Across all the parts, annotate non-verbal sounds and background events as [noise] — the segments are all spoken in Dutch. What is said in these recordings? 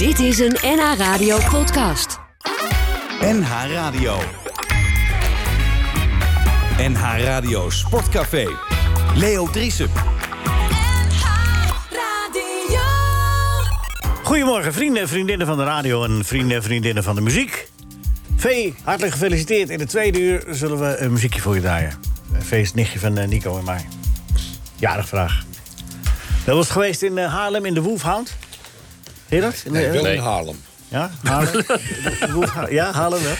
Dit is een NH Radio podcast. NH Radio. NH Radio Sportcafé. Leo Driesen. Goedemorgen, vrienden en vriendinnen van de radio en vrienden en vriendinnen van de muziek. Vee, hartelijk gefeliciteerd. In de tweede uur zullen we een muziekje voor je draaien. Het nichtje van eh, Nico en mij. Jarig vraag. Dat was geweest in eh, Haarlem in de Wolfhound. Je dat? In de- Nee, wel in Haarlem. Ja, Haarlem. [laughs] De Wolfhound. Ja, Haarlem wel.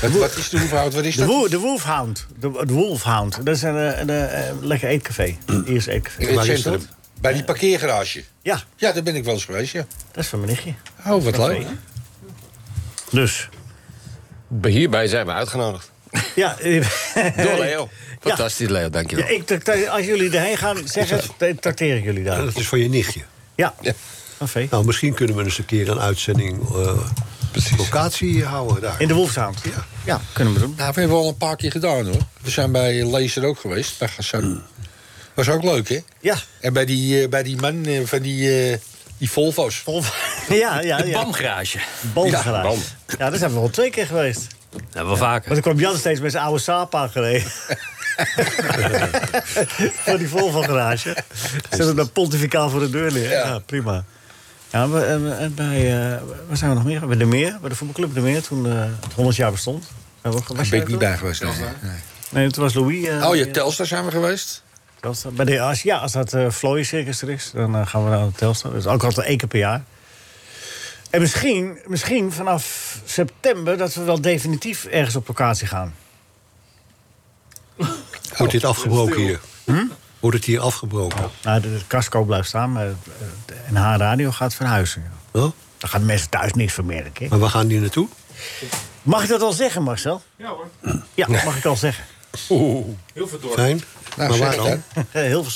Wat, wat is de hoeveelheid? Wat is De, dat? wo de Wolfhound. De, de Wolfhound. Dat is een, eh, een, eh, lekker eetcafé. Eerst eetcafé. In het is centrum. Bij die parkeergarage. Ja, Ja, daar ben ik wel eens geweest, ja. dat is van mijn nichtje. Oh, wat leuk. Dus, Hierbij zijn we uitgenodigd. ja. [laughs] Door Leo. [laughs] Fantastisch, Leo, dankjewel. Ja, ik als jullie erheen gaan, zeg het, dan trakteer ik jullie daar. Dat is van je nichtje. Ja, Ja. Nou, misschien kunnen we eens een keer een uitzending eh locatie houden daar. In de Wolfsound. Ja. Ja, kunnen we doen. Nou, we hebben al een paar keer gedaan, hoor. We zijn bij Laser ook geweest, bij Gassan. Was ook leuk, hè? Ja. En bij die, eh, bij die man eh, van die, eh, die Volvo's. Vol- [laughs] Ja, ja, De ja. BAM-garage. Ja, Bam. Ja, daar zijn we al twee keer geweest. Dat hebben we vaker. Maar dan kwam Jan steeds met zijn oude Sapa gereden. [laughs] [laughs] voor die Volvo garage. Zet hem pontificaal voor de deur neer. Ja, prima. Ja, we, en- en bij, eh, waar zijn we nog meer? Bij de Meer, bij de voetbalclub De Meer, toen eh, het 100 jaar bestond. Zijn we was ben ik niet bij geweest. Nee. nee. toen? Nee, toen was Louis. eh, Oh, ja, eh, Telstar zijn we geweest. Telstar. Bij de, als, ja, als dat uh, Floy Circus er is, dan eh, gaan we naar de Telstar. Dus ook altijd één keer per jaar. En misschien, misschien vanaf september dat we wel definitief ergens op locatie gaan. Wordt dit afgebroken hier? Wordt het hier afgebroken? Nou, de, de casco blijft staan, maar de NH Radio gaat verhuizen. ja. Oh? Dan gaan de mensen thuis niks van merken. hè? Maar waar gaan die naartoe? Mag ik dat al zeggen, Marcel? Ja hoor. Ja, mag ik al zeggen. Fijn. Nou, maar waar dan? hè. [laughs]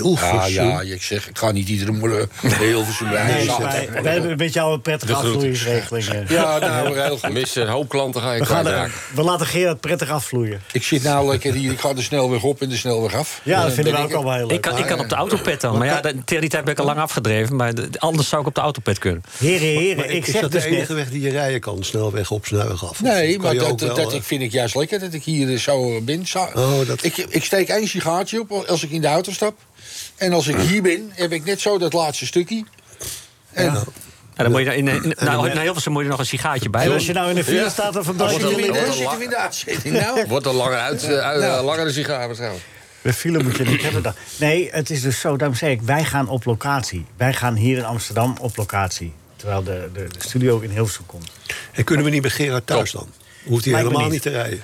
Hilversum. Heel Ah, ja, ik zeg, ik ga niet iedere morgen heel veel Nee, zoeken. wij, wij hebben met jou een prettige afvloeingsregeling. eh. Ja, nou, heel goed. Mis een hoop klanten ga je We, gaan er, we laten Gerard prettig afvloeien. Ik zit nou lekker hier, ik ga de snelweg op en de snelweg af. Ja, dat vinden we ook ik- al wel heel leuk. Ik kan, ik kan op de autopet dan. Maar ja, de- tegen die tijd ben ik al lang afgedreven. Maar de- anders zou ik op de autopet kunnen. Heren, heren, ik is zeg dat de dus net... enige weg die je rijden kan? Snelweg op, snelweg af? Nee, maar dat, ook wel, dat eh, ik vind ik juist lekker dat ik hier eh, zo ben. Zo- Oh, dat- ik, ik steek één sigaartje op als ik in de auto stap. En als ik hier ben, heb ik net zo dat laatste stukje. En Ja. Ja, dan moet je, in, in, in, nou, naar Hilversum moet je nog een sigaartje bij En als je nou in de file Ja. staat of een zitten we in de- we uitzending. Nou, Wordt een langer uit, eh, uit- Nou. langere sigaar waarschijnlijk. De file moet je niet hebben. dan. Nee, het is dus zo, daarom zei ik, wij gaan op locatie. Wij gaan hier in Amsterdam op locatie. Terwijl de, de, de studio in Hilversum komt. En kunnen we niet bij Gerard thuis dan? Hoeft hij helemaal niet. niet te rijden.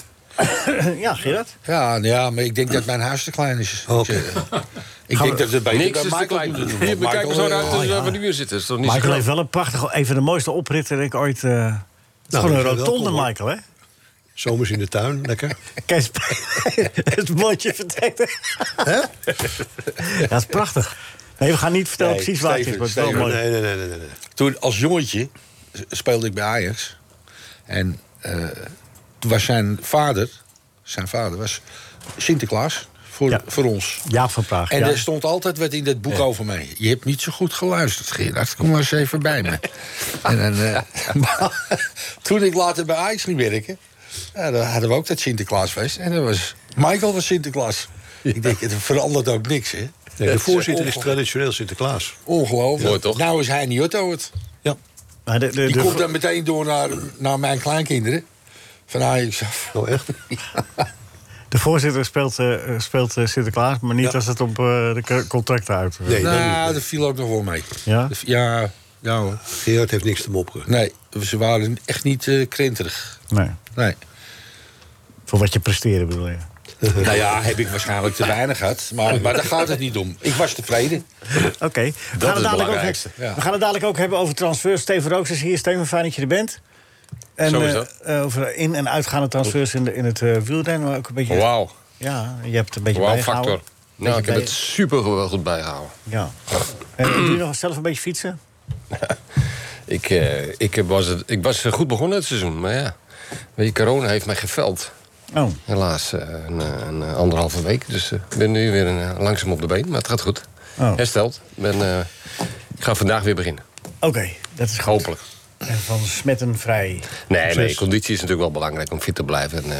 [coughs] ja, Gerard? ja, nou ja, maar ik denk dat mijn huis te klein is. Oké. Ik, eh, ik denk dat het beter Niks bij is te klein. bekijk maar zo uit eh, als we de uur zitten. Dat is toch niet Michael heeft wel een prachtige, een van de mooiste opritten die ik ooit... eh het is Nou, gewoon een dat rotonde, welkom. Michael, hè? Zomers in de tuin, lekker. [laughs] Kijk, [laughs] het mondje verdekt. Ja, dat is prachtig. Nee, we gaan niet vertellen Nee, precies waar het is, Steven, maar het is wel Steven, mooi. Nee, nee, nee, nee. nee. Toen als jongetje speelde ik bij Ajax. En eh, was zijn vader, zijn vader was Sinterklaas voor, Ja. voor ons. Jaap van Praag, En ja. er stond altijd wat in dat boek over mij. Je hebt niet zo goed geluisterd, Gerard. Kom maar eens even bij me. [laughs] en dan, eh, [laughs] maar toen ik later bij Ajax ging werken... Ja, dan hadden we ook dat Sinterklaasfeest. En dat was, Michael was Sinterklaas. Ik denk, het verandert ook niks, hè? Nee, de voorzitter is traditioneel Sinterklaas. Ongelooflijk. Mooi, toch? Nou is hij niet Otto het. Ja. Maar de, de, Die de- komt dan meteen door naar, naar mijn kleinkinderen. Van Ajax af. Oh, echt? [laughs] de voorzitter speelt, eh, speelt eh, Sinterklaas, maar niet Ja. als het op eh, de contracten uit. Nee, dat nou, dat viel ook nog wel mee. Ja? Ja, ja hoor. Gerard heeft niks te mopperen. Nee, ze waren echt niet eh krenterig. Nee. Nee. Voor wat je presteert, bedoel je. [laughs] nou ja, heb ik waarschijnlijk te weinig gehad. Maar, maar daar gaat het niet om. Ik was tevreden. Oké. We, gaan het ook we gaan het dadelijk ook hebben over transfers. Steven Rooks is hier. Steven, fijn dat je er bent. En, Zo is eh, dat. eh, over in- en uitgaande transfers in, de, in het eh wielrennen. Maar ook een beetje, Wauw. Ja, je hebt een beetje Wauw bijgehouden. factor. Nou, ik heb bij- het super goed bijgehouden. Ja. En doe je nog zelf een beetje fietsen? [laughs] Ik, eh, ik, was het, ik was goed begonnen het seizoen, maar ja. Weet je, corona heeft mij geveld. Oh, Helaas, eh, een, eh, een, eh, anderhalve week. Dus eh, ik ben nu weer een, eh, langzaam op de been, maar het gaat goed. Oh. Hersteld. Ben, eh, ik ga vandaag weer beginnen. oké. Dat is goed. Hopelijk. En van smetten vrij. Nee, nee, conditie is natuurlijk wel belangrijk om fit te blijven. En, eh,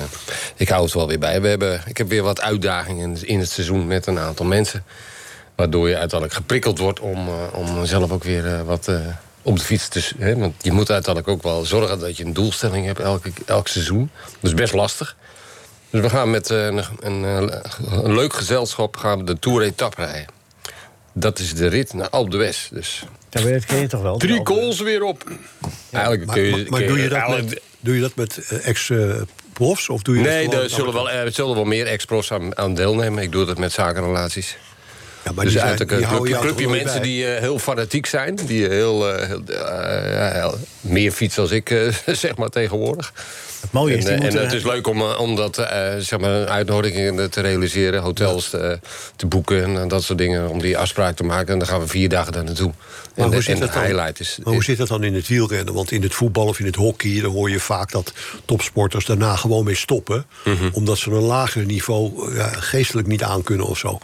ik hou het wel weer bij. We hebben, ik heb weer wat uitdagingen in het seizoen met een aantal mensen. Waardoor je uiteindelijk geprikkeld wordt om, eh, om zelf ook weer eh, wat op de fiets te... Hè? Want je moet uiteindelijk ook wel zorgen dat je een doelstelling hebt elke, elk seizoen. Dat is best lastig. Dus we gaan met een, een, een leuk gezelschap gaan we de Tour Etappe rijden. Dat is de rit naar Alpe d'Huez. Dus Dat ken je toch wel? drie calls weer op. Eigenlijk Maar, kun je, maar, maar kun doe, je dat eigenlijk- met, doe je dat met eh, ex-profs? of doe je Nee, dat er zullen wel, er zullen wel meer ex-profs aan, aan deelnemen. Ik doe dat met zakenrelaties. Ja, maar dus die, zijn, die een club, clubje mensen bij? die eh, heel fanatiek zijn. Die heel, eh, heel, ja, heel- meer fietsen als ik, [laughs] zeg maar, tegenwoordig. Het mooie is, en die eh, en moeten- het is leuk om, eh, om dat, eh, zeg maar, uitnodigingen te realiseren. Hotels te, te boeken en dat soort dingen. Om die afspraak te maken. En dan gaan we vier dagen daar naartoe. Maar En, hoe de, zit en dat dan? highlight is... Maar hoe zit dat dan in het wielrennen? Want in het voetbal of in het hockey... dan hoor je vaak dat topsporters daarna gewoon mee stoppen... Mhm. omdat ze een lager niveau ja, geestelijk niet aankunnen of zo.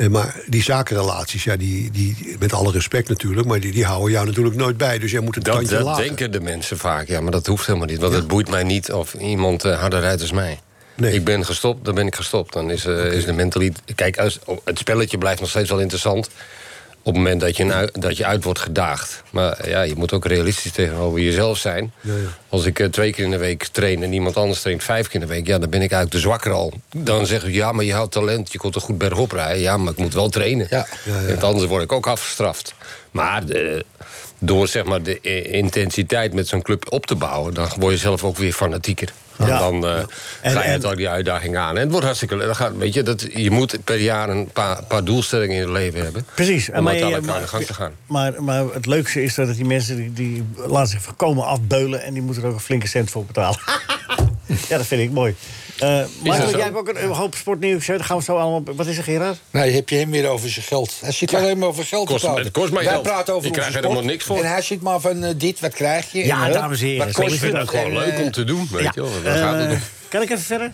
En maar die zakenrelaties, ja, die, die, met alle respect natuurlijk... maar die, die houden jou natuurlijk nooit bij. Dus jij moet het Dat, tandje dat lager. denken de mensen vaak, ja, maar dat hoeft helemaal niet. Want het boeit mij niet of iemand eh, harder rijdt als mij. Nee. Ik ben gestopt, dan ben ik gestopt. Dan is, eh, is de mentaliteit... Kijk, als, het spelletje blijft nog steeds wel interessant... op het moment dat je, nou- dat je uit wordt gedaagd. Maar ja, je moet ook realistisch tegenover jezelf zijn. Ja, ja. Als ik eh, twee keer in de week train en iemand anders traint vijf keer in de week... ja, dan ben ik eigenlijk de zwakker al. Dan zeggen ze, ja, maar je had talent, je kon er goed bergop rijden. Ja, maar ik moet wel trainen. Ja. Ja, ja. Want anders word ik ook afgestraft. Maar de- door zeg maar, de intensiteit met zo'n club op te bouwen... dan word je zelf ook weer fanatieker. En Ja. dan eh, En- ga je het ook die uitdaging aan. En het wordt hartstikke leuk. Gaat- Weet je, dat, je moet per jaar een paar, paar doelstellingen in het leven hebben. Precies. Om maar, aan de gang te gaan. Maar, maar het leukste is dat die mensen die, die laten zich voorkomen afbeulen... en die moeten er ook een flinke cent voor betalen. [laughs] ja, dat vind ik mooi. Eh Michael, jij hebt ook een, een hoop sportnieuws. hè? Gaan we zo allemaal... Wat is er, Gerard? Nee, heb je hem weer over zijn geld. Hij zit alleen maar over geld Kost- te praten. het kost mij Wij geld. praten over Ik krijg er helemaal niks voor. En hij zit maar van eh, dit, wat krijg je? Ja, en, eh, dames en heren, Wat kost is het het? ook gewoon En, leuk om te doen, weet Ja. je wel. Daar gaat het om. kan ik even verder?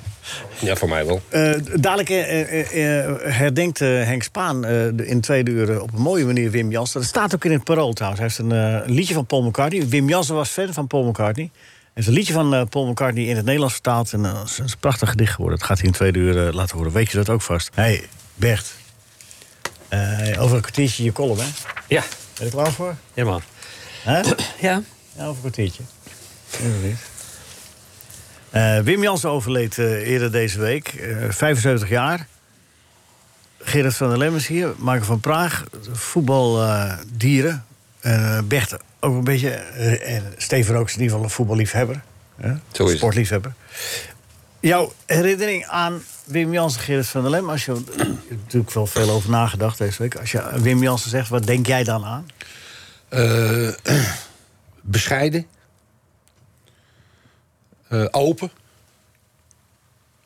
Ja, voor mij wel. Eh, dadelijk eh, eh, eh, herdenkt eh, Henk Spaan eh, in de tweede uur op een mooie manier Wim Jansen. Dat staat ook in het parool trouwens. Hij heeft een, een liedje van Paul McCartney. Wim Jansen was fan van Paul McCartney. Heeft een liedje van eh, Paul McCartney in het Nederlands vertaald. En eh, het is een prachtig gedicht geworden. Dat gaat hij in de tweede uur eh, laten horen. Weet je dat ook vast? Hé, hey, Bert. Eh, over een kwartiertje je column, hè? Ja, Ben je er klaar voor? ja man. [clears throat] Ja. Ja, over een kwartiertje. Eh Wim Jansen overleed eh, eerder deze week. eh, 75 jaar. Gerard van der Lem is hier. Marco van Praag. Voetbaldieren. Eh Bert ook een beetje. eh, en Steven ook is in ieder geval een voetballiefhebber. hè? Zo is het. Sportliefhebber. Jouw herinnering aan Wim Jansen, Gerard van der Lem. Als je, hebt natuurlijk wel veel over nagedacht deze week. Als je Wim Jansen zegt, wat denk jij dan aan? eh, [clears throat] bescheiden. Eh, open.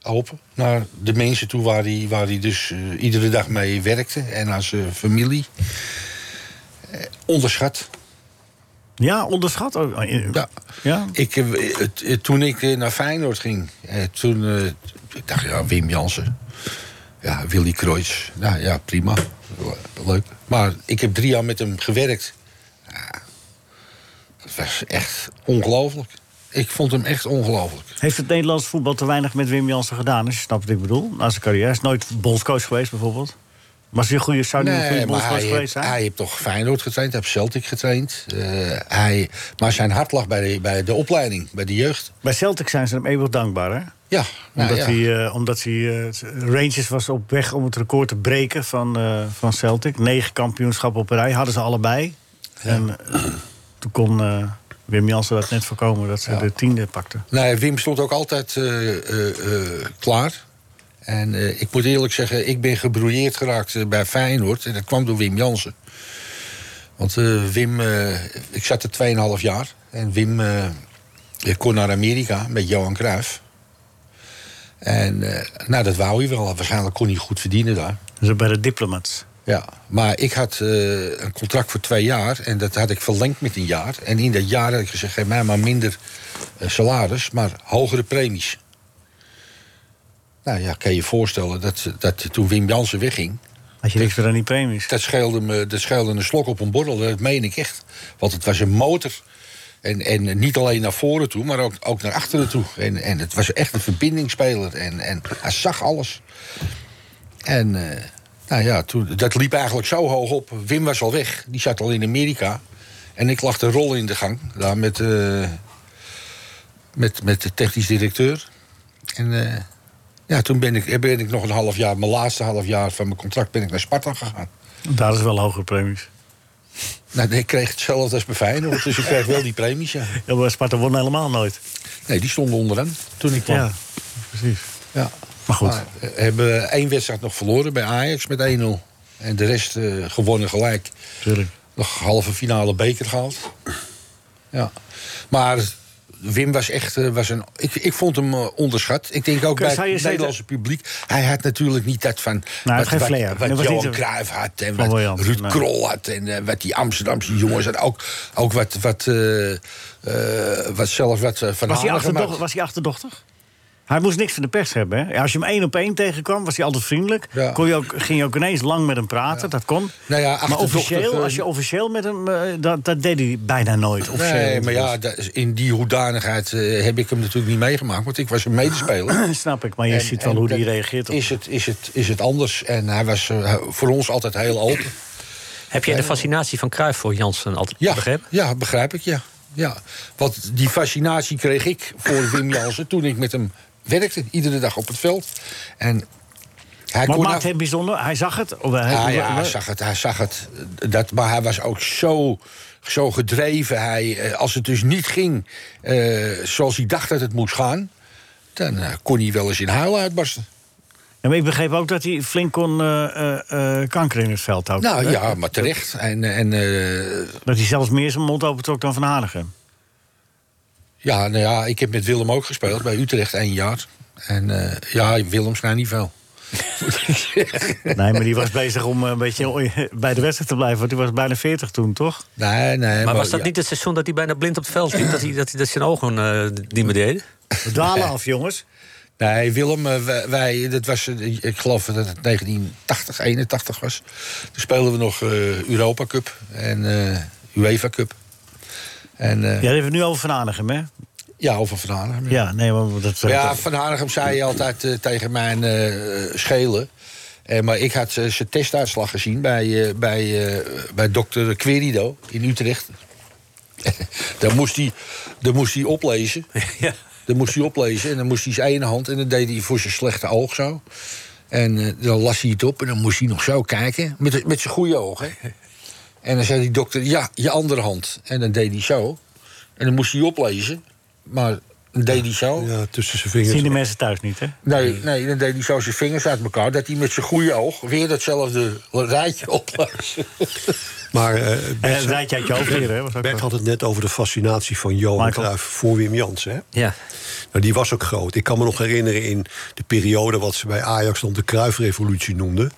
Open naar de mensen toe waar hij, waar hij dus eh, iedere dag mee werkte. En aan zijn familie. Eh, onderschat. Ja, onderschat ook. Ja. Ja? Ik, eh, het- eh, toen ik naar Feyenoord ging, eh, toen ik dacht ja, Wim Jansen. Ja, Willy Kreutz. Nou ja, prima. Leuk. Maar ik heb drie jaar met hem gewerkt. Ja, het was echt ongelooflijk. Ik vond hem echt ongelooflijk. Heeft het Nederlands voetbal te weinig met Wim Jansen gedaan, als je snapt wat ik bedoel? Na zijn carrière. Hij is nooit bondscoach geweest, bijvoorbeeld. Hij een goede, zou hij een goede Nee, maar bondscoach hij geweest zijn? hij heeft toch Feyenoord getraind, hij heeft Celtic getraind. Eh, hij, maar zijn hart lag bij de, bij de opleiding, bij de jeugd. Bij Celtic zijn ze hem eeuwig dankbaar, hè? Ja, nou Omdat ja. hij, eh, omdat hij eh, Rangers was op weg om het record te breken van, van Celtic. Negen kampioenschappen op een rij hadden ze allebei. En toen kon Wim Jansen dat net voorkomen dat ze Ja. de tiende pakten. Nee, Wim stond ook altijd klaar. En eh, ik moet eerlijk zeggen, ik ben gebrouilleerd geraakt eh, bij Feyenoord. En dat kwam door Wim Jansen. Want eh, Wim, ik zat er 2,5 jaar. En Wim ik kon naar Amerika met Johan Cruijff. En nou, dat wou hij wel. Waarschijnlijk kon hij goed verdienen daar. Dus bij de diplomats. Ja, maar ik had een contract voor twee jaar en dat had ik verlengd met een jaar. En in dat jaar had ik gezegd: geef mij maar minder salaris, maar hogere premies. Nou ja, kan je je voorstellen dat, dat toen Wim Jansen wegging, Had je niks meer aan die premies. Dat scheelde, me, dat scheelde een slok op een borrel, dat meen ik echt. Want het was een motor. En, en niet alleen naar voren toe, maar ook, ook naar achteren toe. En, en het was echt een verbindingsspeler. En, en hij zag alles. En eh, nou ja, toen, dat liep eigenlijk zo hoog op. Wim was al weg, die zat al in Amerika. En ik lag de rol in de gang, daar met, eh, met, met de technisch directeur. En eh, ja, toen ben ik, ben ik nog een half jaar, mijn laatste half jaar van mijn contract, ben ik naar Sparta gegaan. Daar is wel hogere premies. Nou, nee, ik kreeg hetzelfde als bij Feyenoord, dus ik kreeg wel die premies, ja. Ja, maar Sparta won helemaal nooit. Nee, die stonden onderaan toen ik kwam. Ja, Ja. precies. Maar goed. Maar, eh, hebben één wedstrijd nog verloren bij Ajax met 1-0. En de rest eh, gewonnen gelijk. Tuurlijk. Nog halve finale beker gehaald. Ja. Maar Wim was echt eh, was een. Ik, ik vond hem eh, onderschat. Ik denk ook bij het Nederlandse publiek. Hij had natuurlijk niet dat van. hij had geen wat, flair. wat, wat Johan Cruijff had. En wat Williams, Ruud nee. Krol had. En eh, wat die Amsterdamse jongens hadden. Ook, ook wat. wat, wat zelf wat van Was hij, achterdocht, had. was hij achterdochtig? Hij moest niks van de pers hebben. Hè? Ja, als je hem één op één tegenkwam, was hij altijd vriendelijk. Ja. Kon je ook, ging je ook ineens lang met hem praten, dat kon. Nou ja, maar officieel, eh, als je officieel met hem... eh, dat, dat deed hij bijna nooit. Officieel. Nee, maar ja, in die hoedanigheid eh, heb ik hem natuurlijk niet meegemaakt. Want ik was een medespeler. [laughs] Snap ik, maar je En- ziet wel hoe hij reageert op. Is het, is, het, is het anders? En hij was voor ons altijd heel open. Heb jij de fascinatie van Cruijff voor Jansen altijd Ja, begrepen? ja begrijp ik, ja. ja. Want die fascinatie kreeg ik voor Wim [laughs] Jansen toen ik met hem werkte. Iedere dag op het veld. En hij Maar kon maakt af- hem bijzonder? Hij zag het? Of hij, Ja, ja, hij- zag het. Hij zag het dat, maar hij was ook zo, zo gedreven. Hij, eh, als het dus niet ging eh, zoals hij dacht dat het moest gaan... dan eh, kon hij wel eens in huilen uitbarsten. Ja, maar ik begreep ook dat hij flink kon kanker in het veld houden. Nou Hè? ja, maar terecht. En, en Dat hij zelfs meer zijn mond opentrok dan Van Hanegem. Ja, nou ja, ik heb met Willem ook gespeeld bij Utrecht één jaar. En eh, ja, Willem snijdt niet veel. [laughs] Nee, maar die was bezig om eh, een beetje bij de wedstrijd te blijven. Want die was bijna 40 toen, toch? Nee, nee. Maar was dat ja. niet het seizoen dat hij bijna blind op het veld liep? Dat, hij, dat, hij, dat zijn ogen eh niet meer deden? We dwalen af, jongens. Nee, Willem, wij, wij- dat was, ik geloof dat het 1980, 81 was. Toen speelden we nog eh, Europa Cup en eh, UEFA Cup. En eh, Ja, dat hebben we nu over Van Hanegem, hè? ja, over Van Hanegem. Ja, nee, maar dat... Maar ja, Van Hanegem zei je altijd eh, tegen mijn eh, schelen. Eh, maar ik had eh, zijn testuitslag gezien bij, eh, bij, eh, bij dokter Querido in Utrecht. [laughs] daar, moest hij, daar moest hij oplezen. [laughs] ja. Dan moest hij oplezen en dan moest hij zijn ene hand... en dan deed hij voor zijn slechte oog zo. En eh, dan las hij het op en dan moest hij nog zo kijken. Met, met zijn goede ogen. [laughs] En dan zei die dokter, ja, je andere hand. En dan deed hij zo. En dan moest hij oplezen. Maar dan deed hij zo. Ja, tussen zijn zien vingers. de mensen thuis niet, hè? Nee, nee, dan deed hij zo zijn vingers uit elkaar. Dat hij met zijn goede oog weer datzelfde rijtje oplas. [laughs] Maar eh, En Bert, rijtje uit je hoofd leren, hè? Was ook Bert had het net over de fascinatie van Johan. Cruijff voor Wim Jansen. Hè? Ja. Nou, die was ook groot. Ik kan me nog herinneren in de periode wat ze bij Ajax dan de Cruijff-revolutie noemden.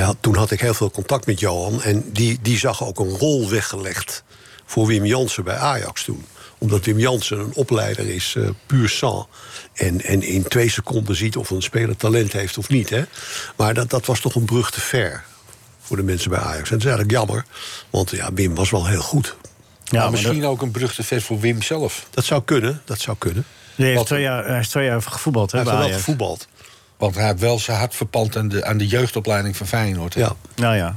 Had- toen had ik heel veel contact met Johan. En die, die zag ook een rol weggelegd voor Wim Jansen bij Ajax toen. Omdat Wim Jansen een opleider is, eh puur sang. En, en in twee seconden ziet of een speler talent heeft of niet. Hè? Maar dat, dat was toch een brug te ver voor de mensen bij Ajax. En dat is eigenlijk jammer. Want ja, Wim was wel heel goed. Ja, maar maar misschien ook een brug te ver voor Wim zelf. Dat zou kunnen, dat zou kunnen. Die heeft twee jaar, hij is twee jaar gevoetbald, hè, Hij heeft wel gevoetbald. Want hij heeft wel zijn hart verpand aan de, aan de jeugdopleiding van Feyenoord. hè. Ja. Nou ja.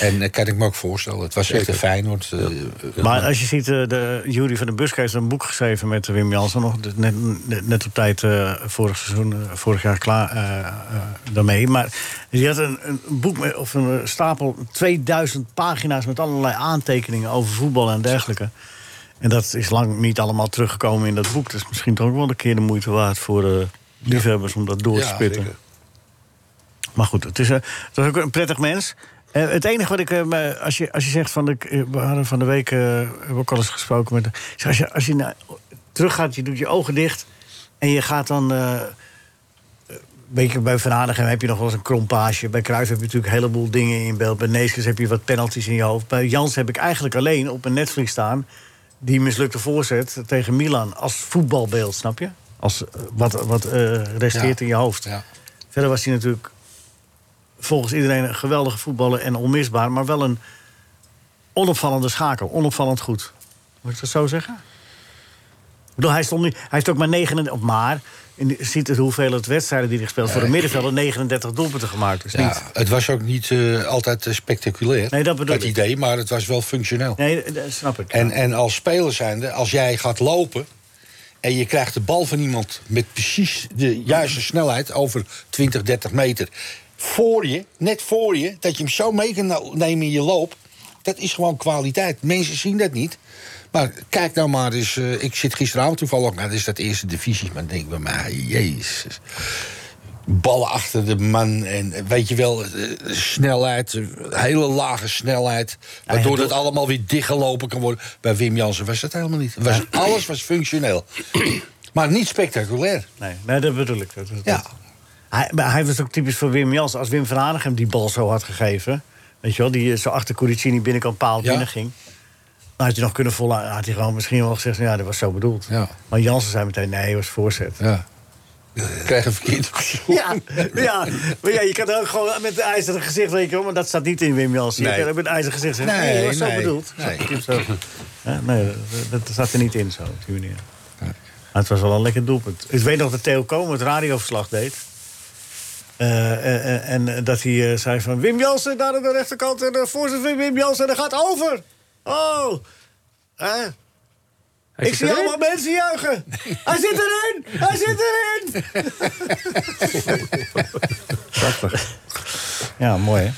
En dat kan ik me ook voorstellen. Het was echt een Feyenoord. eh, eh, Maar als je ziet, eh, de Jury van den Busk heeft een boek geschreven met Wim Jansen. Nog net, net, net op tijd eh, vorig seizoen, eh, vorig jaar klaar eh, eh, daarmee. Maar die had een, een boek met, of een stapel 2000 pagina's met allerlei aantekeningen over voetbal en dergelijke. En dat is lang niet allemaal teruggekomen in dat boek. Dus misschien toch ook wel een keer de moeite waard voor liefhebbers om dat door te spitten. zeker. Maar goed, het is, eh, het was ook een prettig mens. Eh, het enige wat ik, eh, als, je, als je zegt van de, we hadden van de week, we ook al eens gesproken met. Als je, als je naar, teruggaat, je doet je ogen dicht en je gaat dan. eh Weet je, bij Van heb je nog wel eens een krompage. Bij Cruijff heb je natuurlijk een heleboel dingen in beeld. Bij Neeskens heb je wat penalties in je hoofd. Bij Jans heb ik eigenlijk alleen op een netvlies staan... die mislukte voorzet tegen Milan als voetbalbeeld, snap je? Als, wat wat eh, resteert Ja. in je hoofd. ja. Verder was hij natuurlijk volgens iedereen een geweldige voetballer en onmisbaar, maar wel een onopvallende schakel. Onopvallend goed. Moet ik dat zo zeggen? Ik bedoel, hij, stond nu, hij heeft ook maar 39, maar in, ziet het hoeveel het wedstrijden die hij gespeeld voor de middenvelder 39 doelpunten gemaakt. Dus niet. Ja, het was ook niet eh, altijd eh, spectaculair, Nee, dat bedoel ik. idee, maar het was wel functioneel. Nee, dat snap ik. En, en als speler zijnde, als jij gaat lopen... en je krijgt de bal van iemand met precies de juiste snelheid... over 20, 30 meter, voor je, net voor je... dat je hem zo mee kan nemen in je loop... dat is gewoon kwaliteit. Mensen zien dat niet. Maar kijk nou maar eens, eh, ik zit gisteravond toevallig... nou, dat is dat eerste divisie, maar denk ik bij mij... jezus, ballen achter de man en eh, weet je wel, eh, snelheid, eh, hele lage snelheid. Waardoor het allemaal weer dichtgelopen kan worden. Bij Wim Jansen was dat helemaal niet. Was, alles was functioneel. [clears throat] Maar niet spectaculair. Nee, nee, dat bedoel ik. Dat, dat- Ja. Hij, hij was ook typisch voor Wim Jans. Als Wim van Hanegem die bal zo had gegeven... weet je wel, die zo achter Curicini binnenkant paal Ja. binnen ging... dan had hij nog kunnen volhouden. had hij gewoon misschien wel gezegd... ja, dat was zo bedoeld. Ja. Maar Jansen zei meteen, nee, het was voorzet. ja. Ik krijg een verkeerd. Ja, maar ja, maar ja, je kan ook gewoon met een ijzeren gezicht, wel... maar dat staat niet in Wim Jansen. Je Nee. kan ook met een ijzeren gezicht zeggen... Nee, nee, dat was zo nee, bedoeld. nee. Zo, Ja, nee, dat, dat zat er niet in, zo, op die manier. Maar het was wel een lekker doelpunt. Ik weet nog dat Theo Komen het radioverslag deed. Eh, eh, eh, en dat hij zei van... Wim Jansen daar aan de rechterkant en de voorzet van Wim Jansen... en dat gaat over. Oh, hè? Ik zie allemaal mensen juichen. Hij zit erin! Hij zit erin! Prachtig. Ja, mooi hè?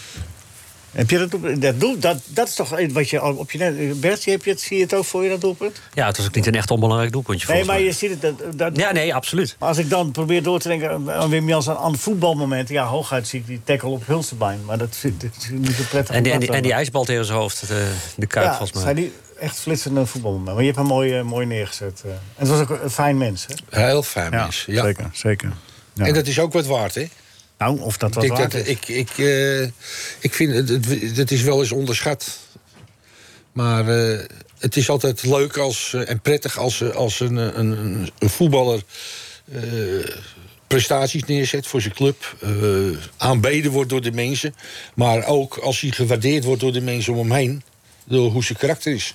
Heb je dat doelpunt? Dat, doel, dat, dat is toch wat je al op je net. Bertje, heb je het, zie je het ook voor je dat doelpunt? Ja, het was ook niet een echt onbelangrijk doelpuntje. Nee, maar mij. je ziet het. Dat, dat, Ja, nee, absoluut. Maar als ik dan probeer door te denken aan Wim Jans aan voetbalmomenten. Ja, hooguit zie ik die tackle op Hulstenbein. Maar dat, is- dat is niet zo prettig. En die, en die, en ijsbal tegen zijn hoofd, de, de kuip ja, volgens mij. Echt flitsende voetbalmomenten. Maar je hebt hem mooi, eh, mooi neergezet. eh. En het was ook een fijn mens, hè? Heel fijn mens. Ja. zeker. zeker. Ja. En dat is ook wat waard, hè? Nou, of dat wat waard dat, is. ik, ik, eh, ik vind het, het, het is wel eens onderschat. Maar eh, het is altijd leuk als, en prettig als, als een, een, een, een voetballer eh, prestaties neerzet voor zijn club. eh, aanbeden wordt door de mensen. Maar ook als hij gewaardeerd wordt door de mensen om hem heen. Door hoe zijn karakter is.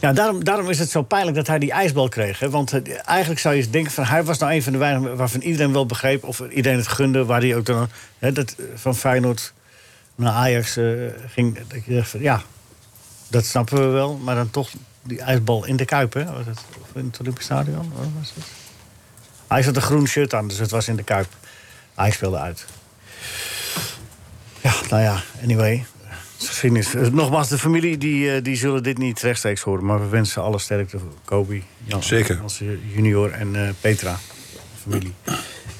Ja, daarom, daarom is het zo pijnlijk dat hij die ijsbal kreeg. Want eh, eigenlijk zou je denken van hij was nou een van de weinigen waarvan iedereen wel begreep of iedereen het gunde, waar hij ook dan hè, dat eh, van Feyenoord naar Ajax eh, ging. Dat je dacht van, ja, dat snappen we wel, maar dan toch die ijsbal in de kuip, hè? Was het, of in het Olympisch Stadion? Was het? Hij had een groen shirt aan, dus het was in de kuip. Hij speelde uit. Ja, nou ja, anyway. Geschiedenis. Eh, Nogmaals, de familie die, eh, die zullen dit niet rechtstreeks horen. Maar we wensen alle sterkte voor Kobe, Jan, Zeker. Als junior en eh, Petra, familie.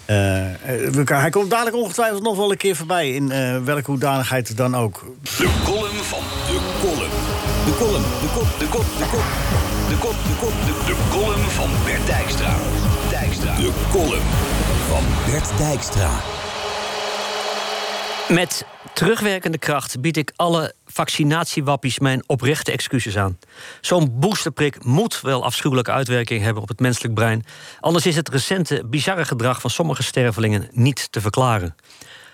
We kan- hij komt dadelijk ongetwijfeld nog wel een keer voorbij. In welke hoedanigheid dan ook. De column van de column. De column, de kop, de kop, de kop. De kop, de kop, de, de column van Bert Dijkstra. Dijkstra. De column van Bert Dijkstra. Met terugwerkende kracht bied ik alle vaccinatiewappies mijn oprechte excuses aan. Zo'n boosterprik moet wel afschuwelijke uitwerking hebben op het menselijk brein. Anders is het recente bizarre gedrag van sommige stervelingen niet te verklaren.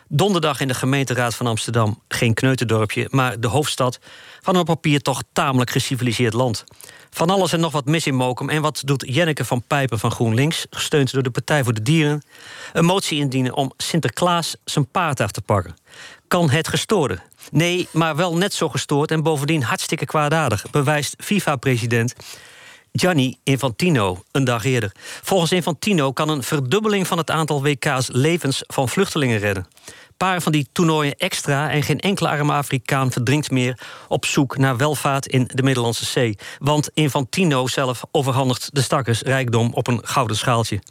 Donderdag in de gemeenteraad van Amsterdam geen kneuterdorpje, maar de hoofdstad van een papier toch tamelijk geciviliseerd land. Van alles en nog wat mis in Mokum. En wat doet Jenneke van Pijpen van GroenLinks, gesteund door de Partij voor de Dieren, een motie indienen om Sinterklaas zijn paard af te pakken. Kan het gestoorde? Nee, maar wel net zo gestoord en bovendien hartstikke kwaadaardig, bewijst FIFA-president Gianni Infantino een dag eerder. Volgens Infantino kan een verdubbeling van het aantal WK's levens van vluchtelingen redden. Paar van die toernooien extra en geen enkele arme Afrikaan verdrinkt meer op zoek naar welvaart in de Middellandse Zee. Want Infantino zelf overhandigt de stakkers rijkdom op een gouden schaaltje.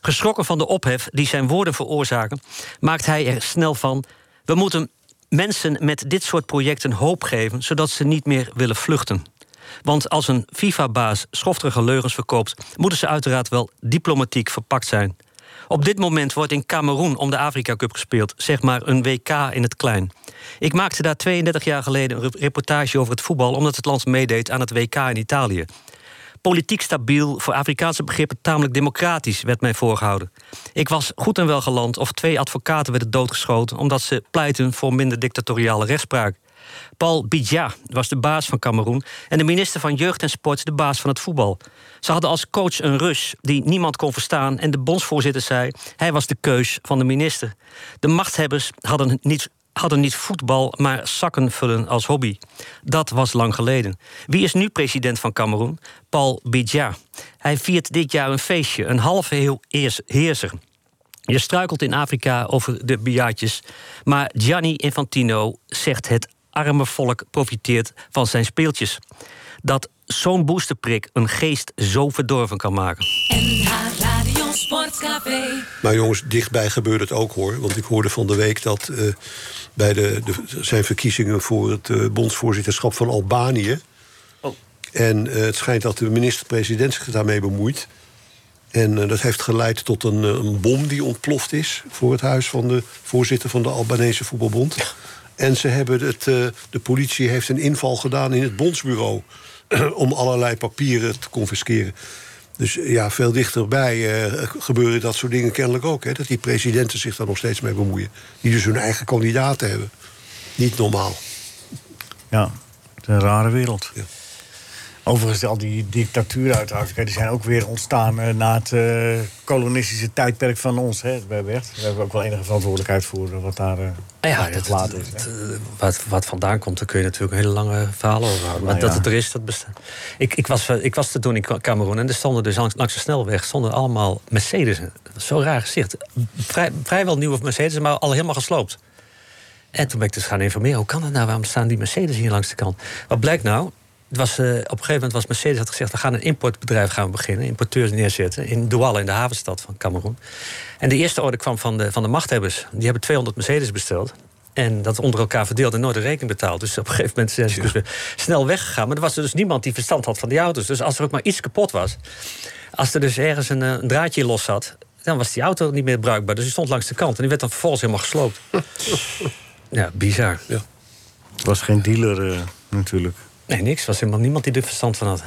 Geschrokken van de ophef die zijn woorden veroorzaken, maakt hij er snel van: we moeten mensen met dit soort projecten hoop geven, zodat ze niet meer willen vluchten. Want als een FIFA-baas schofterige leugens verkoopt, moeten ze uiteraard wel diplomatiek verpakt zijn. Op dit moment wordt in Cameroen om de Afrika Cup gespeeld, zeg maar een WK in het klein. Ik maakte daar 32 jaar geleden een reportage over het voetbal, omdat het land meedeed aan het WK in Italië. Politiek stabiel, voor Afrikaanse begrippen tamelijk democratisch, werd mij voorgehouden. Ik was goed en wel geland of twee advocaten werden doodgeschoten omdat ze pleiten voor minder dictatoriale rechtspraak. Paul Biya was de baas van Cameroen en de minister van Jeugd en Sport de baas van het voetbal. Ze hadden als coach een Rus die niemand kon verstaan en de bondsvoorzitter zei hij was de keus van de minister. De machthebbers hadden niet hadden niet voetbal, maar zakken vullen als hobby. Dat was lang geleden. Wie is nu president van Cameroen? Paul Biya. Hij viert dit jaar een feestje, een halve eers- heerser. Je struikelt in Afrika over de biaatjes, maar Gianni Infantino zegt het arme volk profiteert van zijn speeltjes. Dat zo'n boosterprik een geest zo verdorven kan maken. NH Radio Sportcafé. Maar jongens, dichtbij gebeurt het ook hoor. Want ik hoorde van de week dat eh, bij de, de, zijn verkiezingen voor het eh, bondsvoorzitterschap van Albanië. Oh. En eh, het schijnt dat de minister-president zich daarmee bemoeit. En dat heeft geleid tot een, een bom die ontploft is voor het huis van de voorzitter van de Albanese voetbalbond. En ze hebben het, eh, de politie heeft een inval gedaan in het bondsbureau [clears throat] om allerlei papieren te confisceren. Dus ja, veel dichterbij eh, gebeuren dat soort dingen kennelijk ook. Hè, dat die presidenten zich daar nog steeds mee bemoeien. Die dus hun eigen kandidaten hebben. Niet normaal. Ja, het is een rare wereld. Ja. Overigens, al die dictaturen uit Afrika... die zijn ook weer ontstaan eh, na het eh, kolonistische tijdperk van ons, hè, bij Bert. We hebben ook wel enige verantwoordelijkheid voor eh, wat daar eh Ja, dat, gelaten is. dat, wat, wat vandaan komt, daar kun je natuurlijk een hele lange verhaal over houden. Maar Nou dat ja. het er is, dat bestaat. Ik, ik, was, ik was toen in Cameroen en er stonden dus langs, langs de snelweg stonden allemaal Mercedes. Zo'n raar gezicht. Vrij, vrijwel nieuwe Mercedes, maar al helemaal gesloopt. En toen ben ik dus gaan informeren. Hoe kan dat nou? Waarom staan die Mercedes hier langs de kant? Wat blijkt nou? Het was, eh, op een gegeven moment was Mercedes had gezegd... we gaan een importbedrijf gaan beginnen, importeurs neerzetten... in Douala, in de havenstad van Cameroen. En de eerste orde kwam van de, van de machthebbers. Die hebben 200 Mercedes besteld. En dat onder elkaar verdeeld en nooit een rekening betaald. Dus op een gegeven moment zijn ze dus weer snel weggegaan. Maar er was dus niemand die verstand had van die auto's. Dus als er ook maar iets kapot was... als er dus ergens een, eh, een draadje los zat... dan was die auto niet meer bruikbaar. Dus die stond langs de kant. En die werd dan vervolgens helemaal gesloopt. [laughs] ja, bizar. Het was geen dealer, eh, natuurlijk. Nee, niks. Er was helemaal niemand die er verstand van had.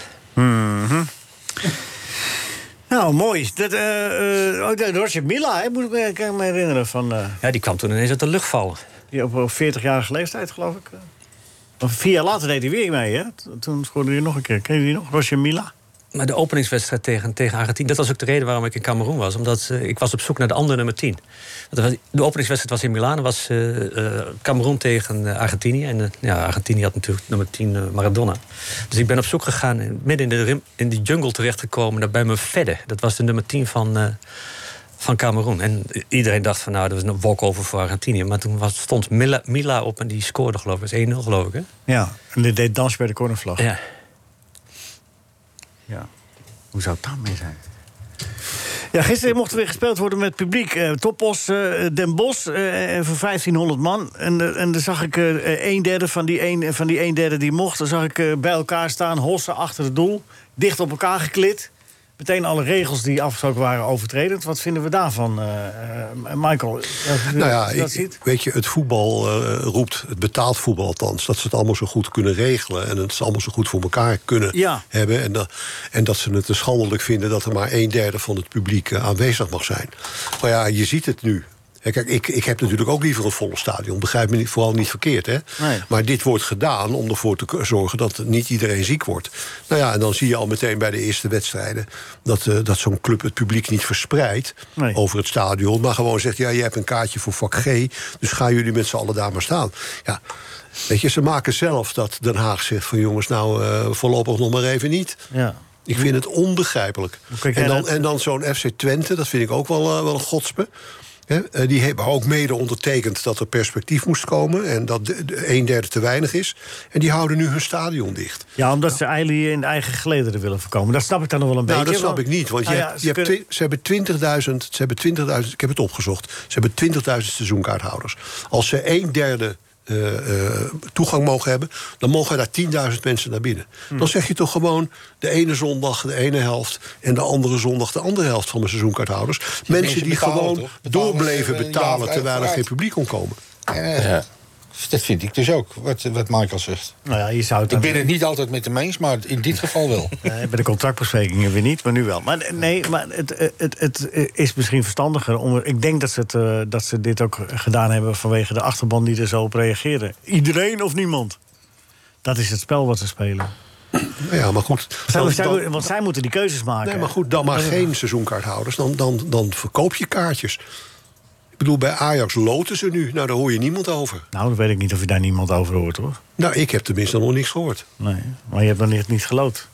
Nou, mooi. Dat, oh, de Roger Mila, hè, moet ik me, kan ik me herinneren. Van, eh, Ja, die kwam toen ineens uit de lucht vallen. die op, op 40-jarige leeftijd, geloof ik. Of vier jaar later deed hij weer mee, hè? Toen scoorde hij nog een keer. Ken je die nog? Roger Mila? Maar de openingswedstrijd tegen, tegen Argentinië... dat was ook de reden waarom ik in Cameroen was. Omdat eh, ik was op zoek naar de andere nummer 10. Want er was- De openingswedstrijd was in Milaan. Was eh, Cameroen tegen Argentinië. En ja, Argentinië had natuurlijk nummer 10 eh, Maradona. Dus ik ben op zoek gegaan, en midden in de, rim, in die jungle terechtgekomen... bij mijn Fedde. Dat was de nummer 10 van... van Cameroen. En iedereen dacht van nou, dat was een walkover voor Argentinië. Maar toen was, stond Mila, Mila op en die scoorde geloof ik. Dat is 1-0 geloof ik, hè? Ja, en dit deed dans bij de cornervlag. Ja. Ja. Hoe zou het daarmee zijn? Ja, gisteren mocht er weer gespeeld worden met publiek. Eh Toppos, eh, Den Bosch, eh, voor 1500 man. En, en dan zag ik een derde van die een, van die een derde die mocht... dan zag ik bij elkaar staan, hossen achter het doel. Dicht op elkaar geklit. Meteen alle regels die afgesproken waren overtredend. Wat vinden we daarvan, eh, eh, Michael? Nou ja, dat ik- weet je, het voetbal eh, roept, het betaald voetbal althans... dat ze het allemaal zo goed kunnen regelen... en het ze allemaal zo goed voor elkaar kunnen Ja. hebben. En, dat- en dat ze het te schandelijk vinden... dat er maar een derde van het publiek aanwezig mag zijn. Maar ja, je ziet het nu. Kijk, ik, ik heb natuurlijk ook liever een volle stadion. Begrijp me niet, vooral niet verkeerd, hè? Nee. Maar dit wordt gedaan om ervoor te zorgen dat niet iedereen ziek wordt. Nou ja, en dan zie je al meteen bij de eerste wedstrijden... dat, eh, dat zo'n club het publiek niet verspreidt Nee. over het stadion... maar gewoon zegt, ja, je hebt een kaartje voor vak G... dus gaan jullie met z'n allen daar maar staan. Ja, weet je, ze maken zelf dat Den Haag zegt van... jongens, nou, eh, voorlopig nog maar even niet. Ja. Ik vind het onbegrijpelijk. En dan, en dan zo'n FC Twente, dat vind ik ook wel, eh, wel een godspe. Eh, die hebben ook mede ondertekend dat er perspectief moest komen... en dat de, de een derde te weinig is. En die houden nu hun stadion dicht. Ja, omdat ze Eili in eigen gelederen willen voorkomen. Dat snap ik dan nog wel een Nou, beetje. dat snap ik niet, want je, Nou ja, hebt- ze je hebt kunnen- ze hebben 20.000, ze hebben 20.000, ik heb het opgezocht, ze hebben 20.000 seizoenkaarthouders. Als ze een derde eh, eh, toegang mogen hebben, dan mogen daar 10.000 mensen naar binnen. Hm. Dan zeg je toch gewoon de ene zondag de ene helft en de andere zondag de andere helft van de seizoenkaarthouders. Mensen die gewoon toch? Betalen betalen terwijl er geen publiek kon komen. Ja. Dat vind ik dus ook, wat, wat Michael zegt. Nou ja, je zou het Ik ben het niet altijd met hem eens, maar in dit geval wel. [laughs] Nee, bij de contractbesprekingen weer niet, maar nu wel. Maar nee, maar het, het, het, is misschien verstandiger. Om, ik denk dat ze, het, eh, dat ze dit ook gedaan hebben vanwege de achterban die er zo op reageerde. Iedereen of niemand. Dat is het spel wat ze spelen. Ja, maar goed. Zij, dan- zij- dan- want zij moeten die keuzes maken. Nee, maar goed, dan maar geen seizoenkaarthouders. Dan, dan, dan verkoop je kaartjes. Ik bedoel, bij Ajax loten ze nu. Nou, daar hoor je niemand over. Nou, dan weet ik niet of je daar niemand over hoort, hoor. Nou, ik heb tenminste nog niks gehoord. Nee, maar je hebt nog niet, niet geloot.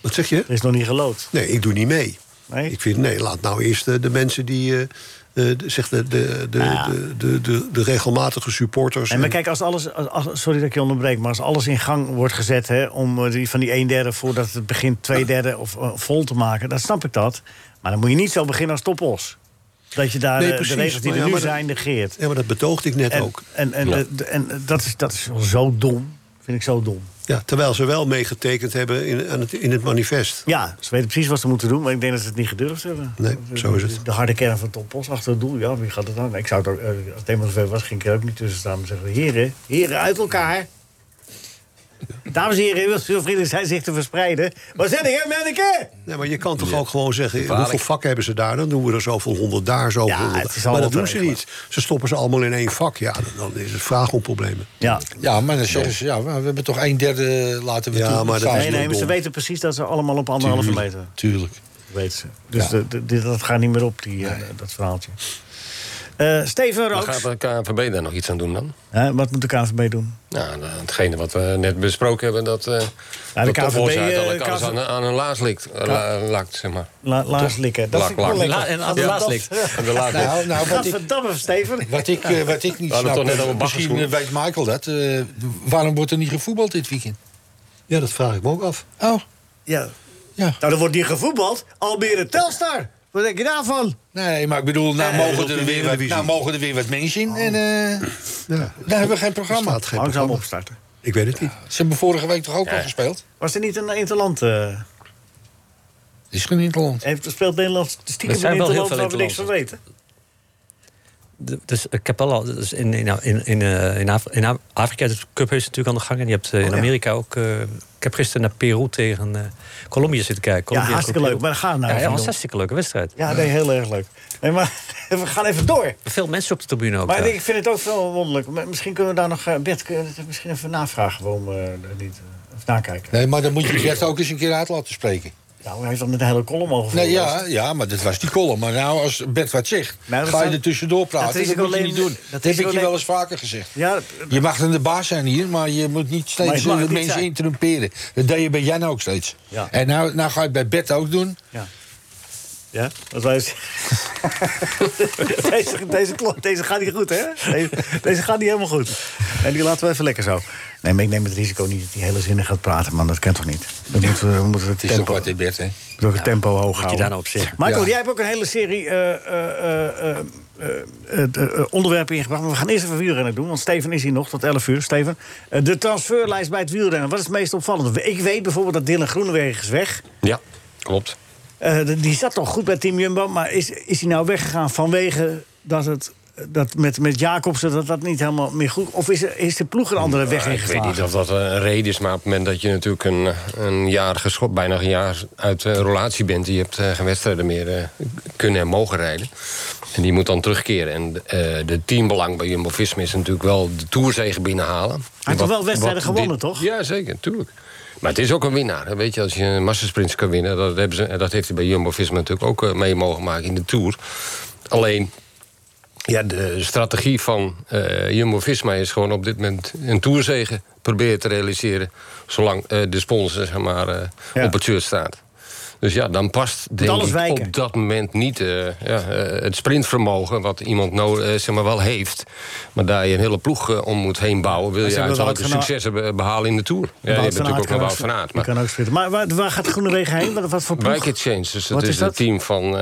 Wat zeg je? Er is nog niet geloot. Nee, ik doe niet mee. Nee? Ik vind, nee, laat nou eerst de, de mensen die... eh, eh, de, zeg de, de, de, Ja. de, de, de, de regelmatige supporters... En maar en- kijk, als alles, als- sorry dat ik je onderbreek, maar als alles in gang wordt gezet hè, om eh, die, van die een derde voordat het begint twee derde of eh, vol te maken, dan snap ik dat. Maar dan moet je niet zo beginnen als toppos. Dat je daar Nee, eh, precies. de regels die er ja, nu zijn negeert. Ja, maar dat betoogde ik net En, ook. en, en, Ja. de- de- en dat, is, dat is wel zo dom. Vind ik zo dom. Ja, terwijl ze wel meegetekend hebben in, aan het, in het manifest. Ja, ze weten precies wat ze moeten doen, maar ik denk dat ze het niet gedurfd hebben. Nee, zo is het. De harde kern van Toppos achter het doel, ja, wie gaat het dan? Ik zou het ook, eh, als het zover was, ging ik er ook niet tussen staan. Maar zeggen, heren, heren, uit elkaar. Dames en heren, wilt uw vrienden zijn zich te verspreiden. Wat zeg ik, hè, manneke? Nee, maar je kan toch ook gewoon zeggen... hoeveel vakken hebben ze daar? Dan doen we er zoveel honderd daar, zoveel Ja, honderd Maar dat doen ze regelen. niet. Ze stoppen ze allemaal in één vak. Ja, dan, dan is het vraag om problemen. Ja, Ja, maar dan zeggen ze, ja, we hebben toch een derde laten we Ja, toe. maar dat nee, nee, maar ze weten precies dat ze allemaal op anderhalve meter Tuurlijk. weten ze. Dus Ja. de- de- dit- dat gaat niet meer op, die, eh, dat verhaaltje. Eh, Steven Maar Rooks. gaat de KNVB daar nog iets aan doen dan? Hè, wat moet de KVB doen? Nou, hetgene wat we net besproken hebben, dat, eh de KNVB, Topos eh, KNVB aan, aan een laas likt, la- lakt, zeg maar. La, laars likken. Dat Lak, lak. La- en aan de Ja, laars dat- likt. Aan de laas likt. Nou, nou wat, ik, Steven. wat, ik, wat ik niet snap, toch net over misschien weet Michael dat. eh, waarom wordt er niet gevoetbald dit weekend? Ja, dat vraag ik me ook af. Oh, Ja. ja. Nou, er wordt niet gevoetbald. Almere Telstar. Wat denk je daarvan? Nee, maar ik bedoel, nou, mogen, er weer wat, nou mogen er weer wat mensen in. En eh Ja, dan hebben we geen programma. staat geen Langzaam programma. opstarten. Ik weet het niet. Ze hebben vorige week toch ook al gespeeld? Was er niet een interland? eh Is geen Interland. heeft speelt Nederland stiekem Er zijn wel heel interland veel waar we niks van weten? Dus ik heb wel al. Dus in, in, in, in, eh, in, Af- in Afrika is de Cup is natuurlijk aan de gang. En je hebt eh, in Oh, ja. Amerika ook. eh, ik heb gisteren naar Peru tegen eh Colombia zitten kijken. Ja, hartstikke leuk. Maar gaan we nou Ja, ja, hartstikke leuke wedstrijd. Ja, nee, heel erg leuk. Nee, maar [laughs] we gaan even door. Veel mensen op de tribune ook. Maar ik vind het ook wel wonderlijk. Maar Misschien kunnen we daar nog... eh, Bert, het misschien even navragen waarom we niet... eh, Of nakijken. Nee, maar dan moet je Gert ook eens een keer uit laten spreken. Nou, hij heeft dan met een hele column over Nee, ja, ja, maar dat was die column. Maar nou, als Bert wat zegt, Nou, dat ga je er tussendoor dat praten. Dat, risico moet je niet doen. dat Dat, heb ik je wel eens vaker gezegd. Ja, Je mag dan de baas zijn hier, maar je moet niet steeds eh, mensen zijn. interrumperen. Dat deed je bij Jan ook steeds. Ja. En nou, nou ga je het bij Bert ook doen. Ja. Ja, dat was... [laughs] deze, deze, deze gaat niet goed, hè? Deze, deze gaat niet helemaal goed. Nee, die laten we even lekker zo. Nee, maar ik neem het risico niet dat die hele zinnen gaat praten, man. Dat kan toch niet? Dan moeten we, we moeten het Het is toch tempo, wat in Bert, hè? het tempo hoog Wat je houden. daar nou op. Michael, Ja. jij hebt ook een hele serie eh, eh, eh, onderwerpen ingebracht. Maar we gaan eerst even wielrennen doen, want Steven is hier nog tot 11 uur. Steven, de transferlijst bij het wielrennen. Wat is het meest opvallende? Ik weet bijvoorbeeld dat Dylan Groenewegen is weg. Ja, klopt. Eh, die zat toch goed bij Team Jumbo, maar is, is hij nou weggegaan vanwege dat het dat met, met Jacobsen dat dat niet helemaal meer goed... Of is, er, is de ploeg een andere weg Ja, ik weet niet of dat eh, een reden is, maar op het moment dat je natuurlijk een, een jaar geschopt, bijna een jaar uit uh, relatie bent, je hebt uh, geen wedstrijden meer uh, kunnen en mogen rijden. En die moet dan terugkeren. En uh, de teambelang bij Jumbo Visma is natuurlijk wel de Tourzege binnenhalen. Hij heeft wel wedstrijden gewonnen, dit- toch? Ja, zeker, tuurlijk. Maar het is ook een winnaar. Weet je, als je een massasprints kan winnen, dat, hebben ze, dat heeft hij bij Jumbo Visma natuurlijk ook eh, mee mogen maken in de Tour. Alleen, ja, de strategie van eh, Jumbo-Visma is gewoon op dit moment een toerzege proberen te realiseren... zolang eh, de sponsor zeg maar, eh, Ja. op het shirt staat. Dus ja, dan past denk ik op dat moment niet eh, ja, eh, het sprintvermogen... wat iemand nou, eh, zeg maar wel heeft. Maar daar je een hele ploeg om moet heen bouwen... wil je uiteindelijk successen be- behalen in de Tour. Ja, je natuurlijk ook nog Wout van Aert. Die Maar kan ook sprinten. Maar waar, waar gaat Groenewegen heen? Wat, wat voor ploeg? Bike Exchange, dus het is het team van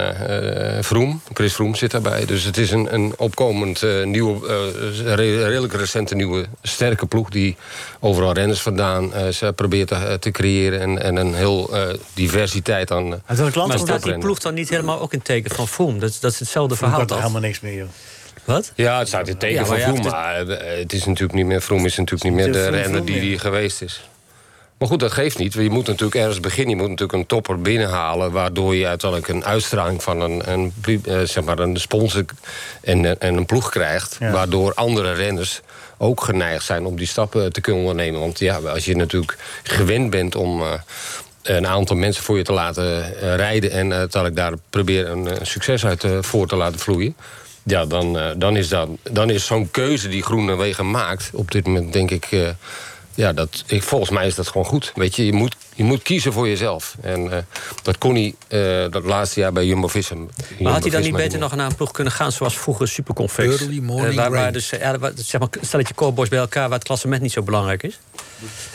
Vroom. Chris Vroom zit daarbij. Dus het is een, een opkomend nieuwe, re- redelijk recente nieuwe sterke ploeg... die overal renners vandaan eh, ze probeert te, te creëren... en, en een heel eh, diversiteit aan... eh, Uit welk land Maar staat dat? die ploeg dan niet helemaal ook in teken van Froome? Dat, dat is hetzelfde Vroom verhaal toch? helemaal niks meer, joh. Wat? Ja, het staat in teken Ja, van ja, Vroom. het- Maar eh, het is natuurlijk niet meer... Vroom is natuurlijk niet meer de Vroom, renner Vroom die die geweest is. Maar goed, dat geeft niet. Je moet natuurlijk ergens beginnen. Je moet natuurlijk een topper binnenhalen... waardoor je uiteindelijk een uitstraling van een, een, eh, zeg maar een sponsor en, en een ploeg krijgt... Ja. waardoor andere renners ook geneigd zijn om die stappen te kunnen ondernemen. Want ja, als je natuurlijk gewend bent om... eh, een aantal mensen voor je te laten eh, rijden... en uiteindelijk daar proberen een, eh, succes uit eh, voor te laten vloeien... Ja, dan, eh, dan is, dat, dan is zo'n keuze die Groenewegen maakt... op dit moment denk ik... eh, ja, dat, ik, volgens mij is dat gewoon goed. Weet je, je moet, je moet kiezen voor jezelf. En eh, dat kon hij eh, dat laatste jaar bij Jumbo-Visma. Maar had hij dan niet beter nog naar een ploeg kunnen gaan zoals vroeger Superconfex? Early morning Eh, waar, waar dus, ja, waar- zeg maar, stelletje cowboys bij elkaar waar het klassement niet zo belangrijk is?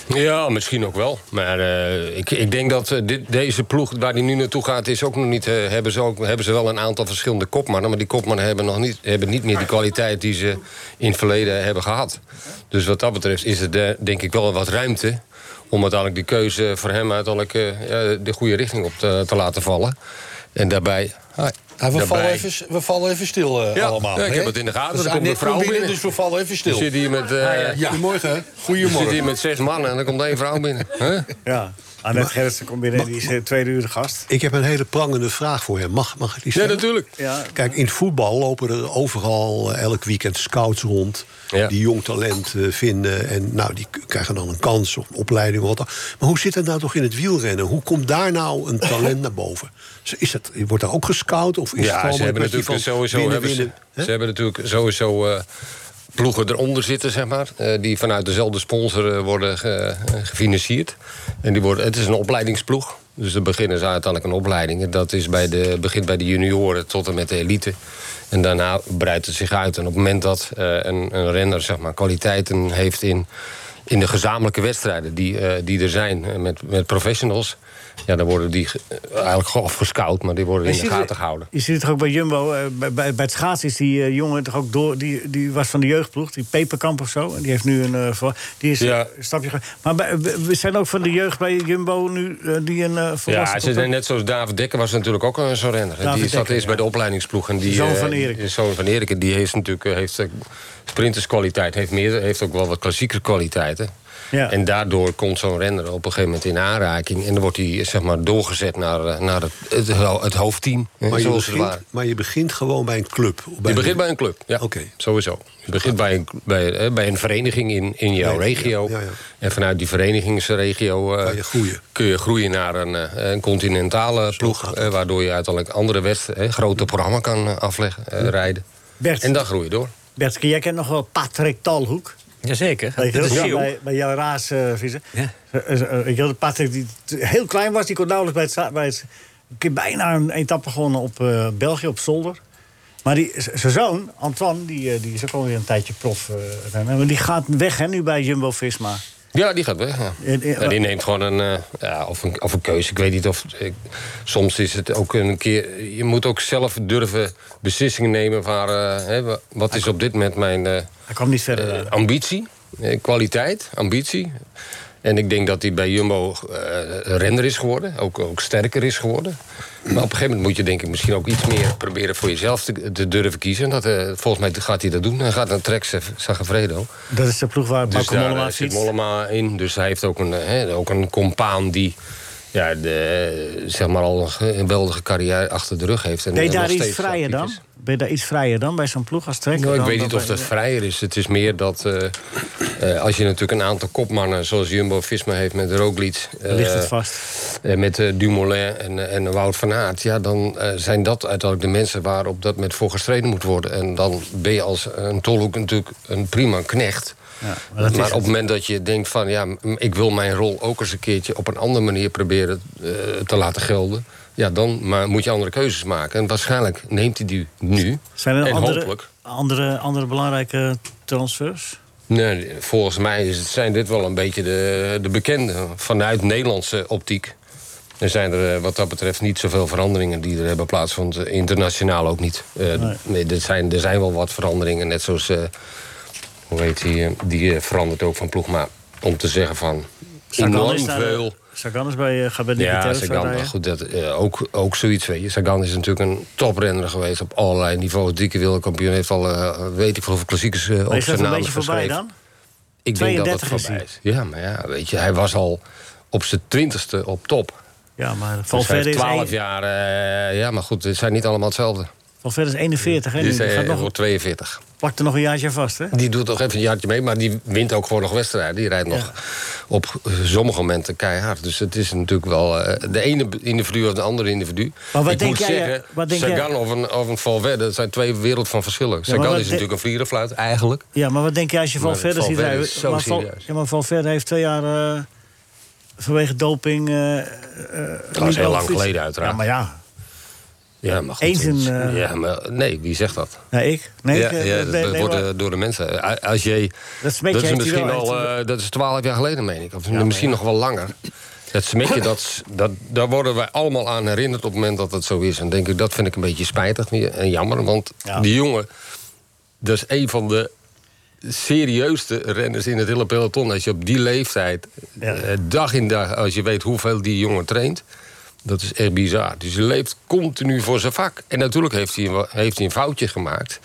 Ja, misschien ook wel. Maar eh, ik, ik denk dat dit, deze ploeg waar hij nu naartoe gaat... Is ook nog niet, hebben, ze ook, hebben ze wel een aantal verschillende kopmannen... maar die kopmannen hebben, nog niet, hebben niet meer die kwaliteit... die ze in het verleden hebben gehad. Dus wat dat betreft is er denk ik wel wat ruimte... om uiteindelijk die keuze voor hem uiteindelijk eh, ja, de goede richting op te, te laten vallen. En daarbij... Nou, we, Daarbij- vallen even, we vallen even stil eh, Ja, allemaal. ja, ik heb het in de gaten. We Er komt een vrouw binnen, binnen. dus we vallen even Je stil. zit hier met, eh, Ja. Goedemorgen. hè? je zit Goedemorgen. hier met zes mannen en dan komt één vrouw binnen. Huh? Ja. Annette Gerritsen komt binnen, die is eh, tweede uur de gast. Ik heb een hele prangende vraag voor hem. Mag, mag ik die Ja, stellen? natuurlijk. Ja. Kijk, in voetbal lopen er overal eh, elk weekend scouts rond... Ja. die jong talent eh, vinden. En nou, die krijgen dan een kans of een opleiding of wat dan. Maar hoe zit het nou toch in het wielrennen? Hoe komt daar nou een talent naar boven? Is dat, wordt daar ook gescout? Of is het Ja, gewoon ze hebben natuurlijk van sowieso winnen, hebben ze, winnen, hè? ze hebben natuurlijk sowieso eh, ploegen eronder zitten, zeg maar. eh, die vanuit dezelfde sponsor eh, worden eh, gefinancierd. En die worden, het is een opleidingsploeg. Dus dan beginnen ze uiteindelijk een opleiding. Dat is bij de, begint bij de junioren tot en met de elite. En daarna breidt het zich uit. En op het moment dat een, een renner zeg maar, kwaliteiten heeft in, in de gezamenlijke wedstrijden die, die er zijn met, met professionals. Ja, dan worden die eh, eigenlijk gewoon gescout, maar die worden in de gaten gehouden. Je ziet het toch ook bij Jumbo. eh, bij, bij, bij het schaatsen is die eh, jongen toch ook door. Die, die was van de jeugdploeg, die Peperkamp of zo. En die heeft nu een. die is Ja. een stapje. Maar bij, we zijn ook van de jeugd bij Jumbo nu die een. volwassen Ja, ze zijn net zoals David Dekker was natuurlijk ook een zo'n renner. David die zat eerst bij de opleidingsploeg. En die, Zoon van Erik. die- Zoon van Erik. Die heeft natuurlijk heeft, sprinterskwaliteit. Heeft, meer, heeft ook wel wat klassieke kwaliteiten. Ja. En daardoor komt zo'n renner op een gegeven moment in aanraking. En dan wordt hij zeg maar, doorgezet naar, eh, naar het, het, het hoofdteam. hè, Maar je, zoals het begint, ware. maar je begint gewoon bij een club. Bij Je een- begint bij een club, ja. Oké. Sowieso. Je begint bij een, bij, eh, bij een vereniging in, in jouw Nee, regio. ja, ja, ja. En vanuit die verenigingsregio eh, Kan je groeien. kun je groeien naar een, eh, een continentale ploeg. eh, waardoor je uiteindelijk andere wedstrijden, grote programma kan afleggen, eh, rijden. Bert, En dan groei je door. Bert, jij kent nog wel Patrick Talhoek. Jazeker. Wel? is Ja, bij, bij jouw raas uh, vissen. Ja. Ik had Patrick die heel klein was, die kon nauwelijks bij het, bij bijna een etappe gewonnen op eh, België, op Zolder. Maar die, zijn zoon, Antoine, die, eh, die is ook alweer een tijdje prof. eh, maar die gaat weg hè, nu bij Jumbo-Visma. Ja, die gaat weg. Ja. En- en- Ja, die neemt gewoon een, eh, ja, of een, of een keuze. Ik weet niet of. Ik, soms is het ook een keer. Je moet ook zelf durven beslissingen nemen van. eh, hè, wa- wat is op dit moment mijn. eh, Hij kwam niet verder. Ambitie, kwaliteit, ambitie. En ik denk dat hij bij Jumbo eh, renner is geworden, ook, ook sterker is geworden. Maar op een gegeven moment moet je denk ik misschien ook iets meer proberen voor jezelf te, te durven kiezen. En Dat, eh, volgens mij gaat hij dat doen. Hij gaat naar Trek Sagafredo. dat is de ploeg waar Dus daar Mollema eh, zit. Mollema in. Dus hij heeft ook een, eh, hè, ook een compaan die ja, de, zeg maar al een geweldige carrière achter de rug heeft. En, Ben je daar iets vrijer dan? Ben je daar iets vrijer dan bij zo'n ploeg als trekker? Nou, ik weet niet of dat vrijer is. Het is meer dat eh, eh, als je natuurlijk een aantal kopmannen... zoals Jumbo-Visma heeft met Roglic... Dan ligt het vast. eh, met eh, Dumoulin en, en Wout van Aert... Ja, dan zijn dat uiteindelijk de mensen waarop dat met voor gestreden moet worden. En dan ben je als een tolhoek natuurlijk een prima knecht... Ja, maar maar op het. moment dat je denkt van... ja, ik wil mijn rol ook eens een keertje op een andere manier proberen eh, te laten gelden... ja, dan maar moet je andere keuzes maken. En waarschijnlijk neemt hij die nu. Zijn er en andere, hopelijk. andere, andere belangrijke transfers? Nee, volgens mij zijn dit wel een beetje de, de bekende vanuit Nederlandse optiek. Er zijn er eh, wat dat betreft niet zoveel veranderingen die er hebben plaatsgevonden. Internationaal ook niet. Eh, Nee. nee, er, zijn, er zijn wel wat veranderingen. Net zoals, hoe heet die, eh, die eh, verandert ook van ploeg. Maar om te zeggen van Sagan enorm is veel... Sagan is bij, Nicky Ja, Sagan, maar goed, dat, ook, ook zoiets weet je. Sagan is natuurlijk een toprenner geweest op allerlei niveaus. Drie keer wereldkampioen, heeft al, weet ik veel hoeveel klassiekers Maar op dat zijn een naam beetje voorbij geschreven. dan? Ik denk dat het 32 is voorbij is. Ja, maar ja, weet je, hij was al op zijn twintigste op top. Ja, maar Dus Valverde is, 12 een, jaar, ja, maar goed, het zijn niet allemaal hetzelfde. Valverde is 41, hè? Hij gaat nog, wordt 42. Plakt er nog een jaartje vast, hè? Die doet toch even een jaartje mee, maar die wint ook gewoon nog wedstrijden. Die rijdt nog op eh, sommige momenten keihard. Dus het is natuurlijk wel eh, de ene individu of de andere individu. Maar wat ik denk moet jij, zeggen, eh, wat denk jij- Sagan of een, of een Valverde, dat zijn twee wereld van verschillen. Sagan is de- natuurlijk een vlierenfluit, eigenlijk. Ja, maar wat denk je als je Valverde ziet rijden? is zo maar, Val- serieus. ja, maar Valverde heeft twee jaar vanwege doping... eh, Dat is heel lang geleden uiteraard. Ja, maar ja. Ja, maar goed, Eens is- een, eh, ja, maar nee, wie zegt dat? Ja, ik? Nee, ja, ik, eh, ja, dat nee, wordt eh, door de mensen. Als je, Dat smetje dat is misschien wel, al, dat is twaalf jaar geleden, meen ik. Of misschien nog wel langer. Dat smetje, [coughs] dat, dat, daar worden wij allemaal aan herinnerd op het moment dat het zo is. En denk ik, dat vind ik een beetje spijtig en jammer. Want die jongen, dat is een van de serieuste renners in het hele peloton. Als je op die leeftijd, dag in dag, als je weet hoeveel die jongen traint... Dat is echt bizar. Dus hij leeft continu voor zijn vak. En natuurlijk heeft hij, heeft hij een foutje gemaakt.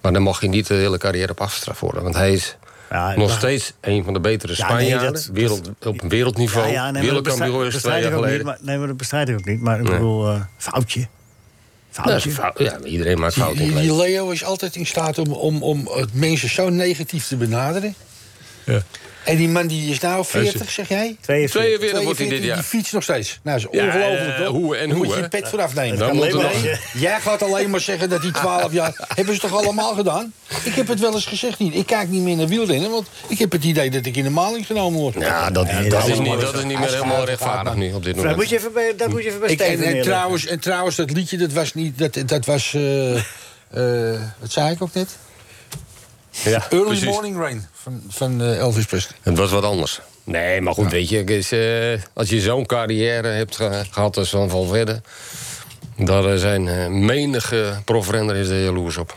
Maar dan mag je niet de hele carrière op afstraf worden. Want hij is Ja, nog dat- steeds een van de betere Ja, nee, Spanjaarden. dat- wereld, op een wereldniveau. Ja, ja, nee, Wereldkampioen is twee jaar ik ook niet, geleden. maar- Nee, maar dat bestrijd ik ook niet. Maar ik bedoel, eh, foutje. Dat Foutje. fout. Ja, iedereen maakt fouten. in die. Leo is altijd in staat om, om, om het mensen zo negatief te benaderen. Ja. En die man die is nou 40, zeg jij? 42. 42 wordt hij 42, dit jaar. Die fietst nog steeds. Nou, dat is Ja, ongelooflijk, eh, toch? hoe en Daar hoe, moet je je pet voor afnemen. Dan moet alleen Jij gaat alleen maar zeggen dat die 12 jaar... Hebben ze toch allemaal gedaan? Ik heb het wel eens gezegd niet. Ik kijk niet meer naar wielrennen, want ik heb het idee dat ik in de maling genomen word. Ja, dat, Nee, dat, dat is niet, dat is niet meer helemaal rechtvaardig nu op dit Dat moment. moet je even bij, dat moet je even bij Ik, en, trouwens, en trouwens, dat liedje, dat was niet... Dat, dat was... eh eh, wat zei ik ook net? Ja, Early precies. Morning Rain van, van eh, Elvis Presley. Het was wat anders. Nee, maar goed, weet je, is, eh, als je zo'n carrière hebt ge- gehad als Van Valverde... daar eh, zijn menige profrenner is er jaloers op.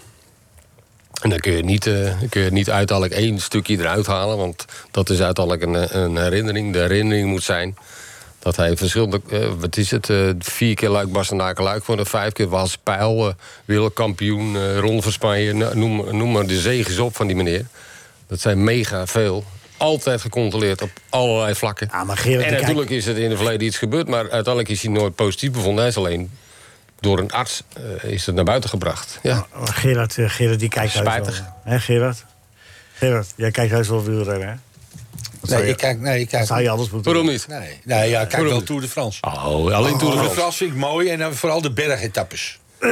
En dan kun je niet, dan kun je niet uiteindelijk één stukje eruit halen... want dat is uiteindelijk een, een herinnering. De herinnering moet zijn dat hij verschillende... eh, wat is het, eh, vier keer Luik Bastenaken Luik geworden... vijf keer was Pijl, eh, wereldkampioen, Ronde van Spanje... nou, noem, noem maar de zegens op van die meneer. Dat zijn mega veel. Altijd gecontroleerd op allerlei vlakken. Maar Gerard, en kijk- natuurlijk is het in het verleden iets gebeurd... maar uiteindelijk is hij nooit positief bevonden. Hij is alleen door een arts is het naar buiten gebracht. Ja. Maar Gerard, eh, Gerard die kijkt Spijtig. Hè, Gerard? Gerard, jij kijkt heus wel wielrennen, hè? Nee, je- ik kijk... Nee, ik kijk zou je anders moeten Waarom niet? Nee, nee ja, ik kijk wel Tour de France. Oh, alleen Tour de Tour de France. France vind ik mooi en dan vooral de bergetappes. [clears throat]